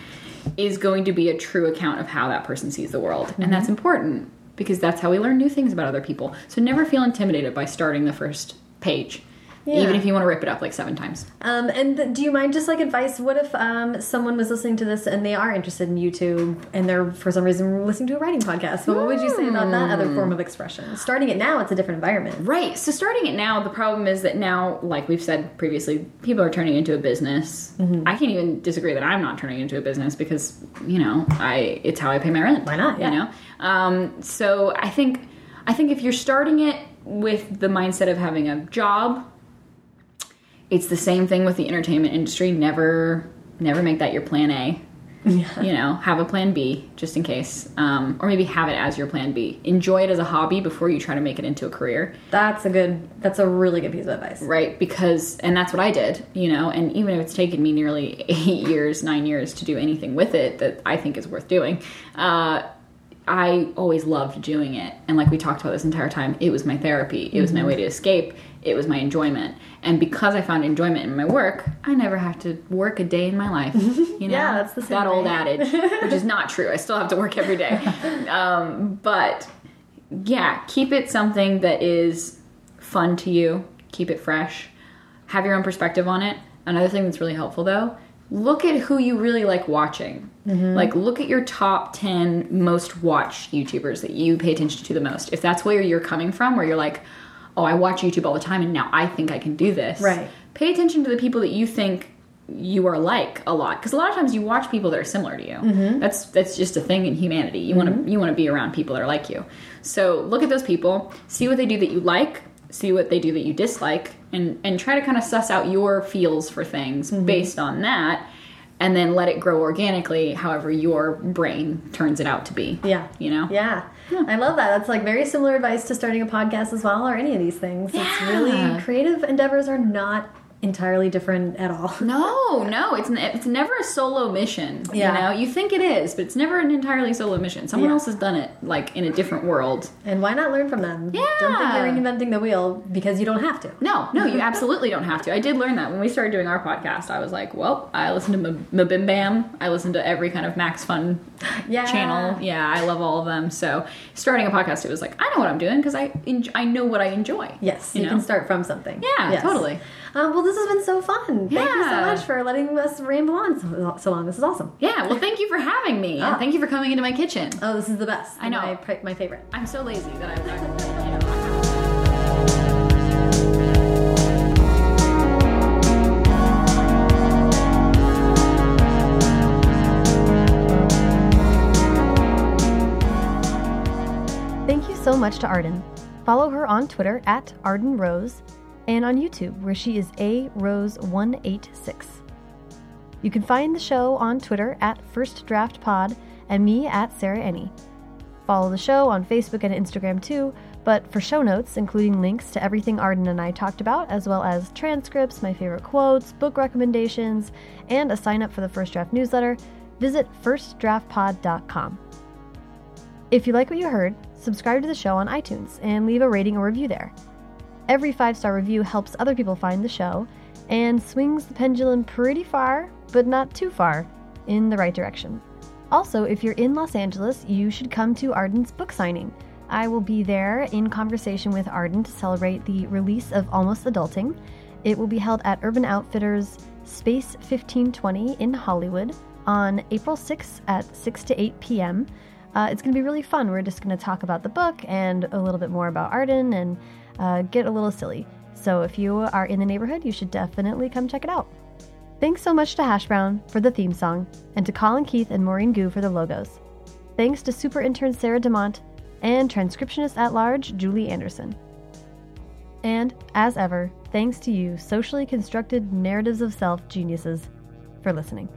is going to be a true account of how that person sees the world. And that's mm-hmm. important because that's how we learn new things about other people. So never feel intimidated by starting the first page. Even if you want to rip it up like seven times. Um, and do you mind just like advice? What if um, someone was listening to this and they are interested in YouTube and they're for some reason listening to a writing podcast? But what would you say about that other form of expression? Starting it now, it's a different environment. Right. So starting it now, the problem is that now, like we've said previously, people are turning into a business. I can't even disagree that I'm not turning into a business because you know I it's how I pay my rent. Why not? Yeah. You know. Um, so I think I think if you're starting it with the mindset of having a job, it's the same thing with the entertainment industry. Never never make that your plan A. Yeah. You know, have a plan B just in case, um, or maybe have it as your plan B. Enjoy it as a hobby before you try to make it into a career That's a good. That's a really good piece of advice. right because and that's what i did you know and even if it's taken me nearly eight years nine years to do anything with it that i think is worth doing uh, i always loved doing it and like we talked about this entire time it was my therapy it was my way to escape it was my enjoyment and because i found enjoyment in my work i never have to work a day in my life you know Yeah, that's the same that old adage which is not true i still have to work every day um, but yeah, keep it something that is fun to you. Keep it fresh. Have your own perspective on it. Another thing that's really helpful though, look at who you really like watching. Like look at your top 10 most watched YouTubers that you pay attention to the most. If that's where you're coming from where you're like, "Oh, I watch YouTube all the time and now I think I can do this." Right. Pay attention to the people that you think you are like a lot because a lot of times you watch people that are similar to you Mm-hmm. that's that's just a thing in humanity you want to you want to be around people that are like you so look at those people see what they do that you like see what they do that you dislike and and try to kind of suss out your feels for things Mm-hmm. based on that and then let it grow organically however your brain turns it out to be Yeah. you know Yeah. I love that. That's like very similar advice to starting a podcast as well, or any of these things. It's Yeah. really creative endeavors are not entirely different at all. No, no, it's it's never a solo mission. Yeah. You know, you think it is, but it's never an entirely solo mission. Someone Yeah. else has done it, like in a different world. And why not learn from them? Yeah. Don't think you're reinventing the wheel because you don't have to. No, no, you absolutely don't have to. I did learn that when we started doing our podcast. I was like, well, I listen to M- MBMBaM. I listen to every kind of Max Fun Yeah. channel. Yeah, I love all of them. So starting a podcast, it was like I know what I'm doing because I en- I know what I enjoy. Yes, you, know? can start from something. Yeah, Yes. totally. Um, well, this has been so fun. Thank you so much for letting us ramble on so, so long. This is awesome. Yeah, well, thank you for having me. And thank you for coming into my kitchen. Oh, this is the best. I know. My, my favorite. I'm so lazy that I, I you know, Thank you so much to Arden. Follow her on Twitter at Arden Rose and on YouTube where she is A Rose 186. You can find the show on Twitter at First Draft Pod and me at Sarah Enni. Follow the show on Facebook and Instagram too, but for show notes, including links to everything Arden and I talked about, as well as transcripts, my favorite quotes, book recommendations, and a sign up for the First Draft newsletter, visit firstdraftpod.com. If you like what you heard, subscribe to the show on iTunes and leave a rating or review there. Every five star review helps other people find the show and swings the pendulum pretty far, but not too far, in the right direction. Also, if you're in Los Angeles, you should come to Arden's book signing. I will be there in conversation with Arden to celebrate the release of Almost Adulting. It will be held at Urban Outfitters Space 1520 in Hollywood on April 6th at 6 to 8 p.m. Uh, it's going to be really fun. We're just going to talk about the book and a little bit more about Arden and uh, get a little silly. So if you are in the neighborhood, you should definitely come check it out. Thanks so much to Hash Brown for the theme song, and to Colin Keith and Maureen Gu for the logos. Thanks to super intern Sarah DeMont and transcriptionist at large Julie Anderson. And, as ever, thanks to you, socially constructed narratives of self geniuses, for listening.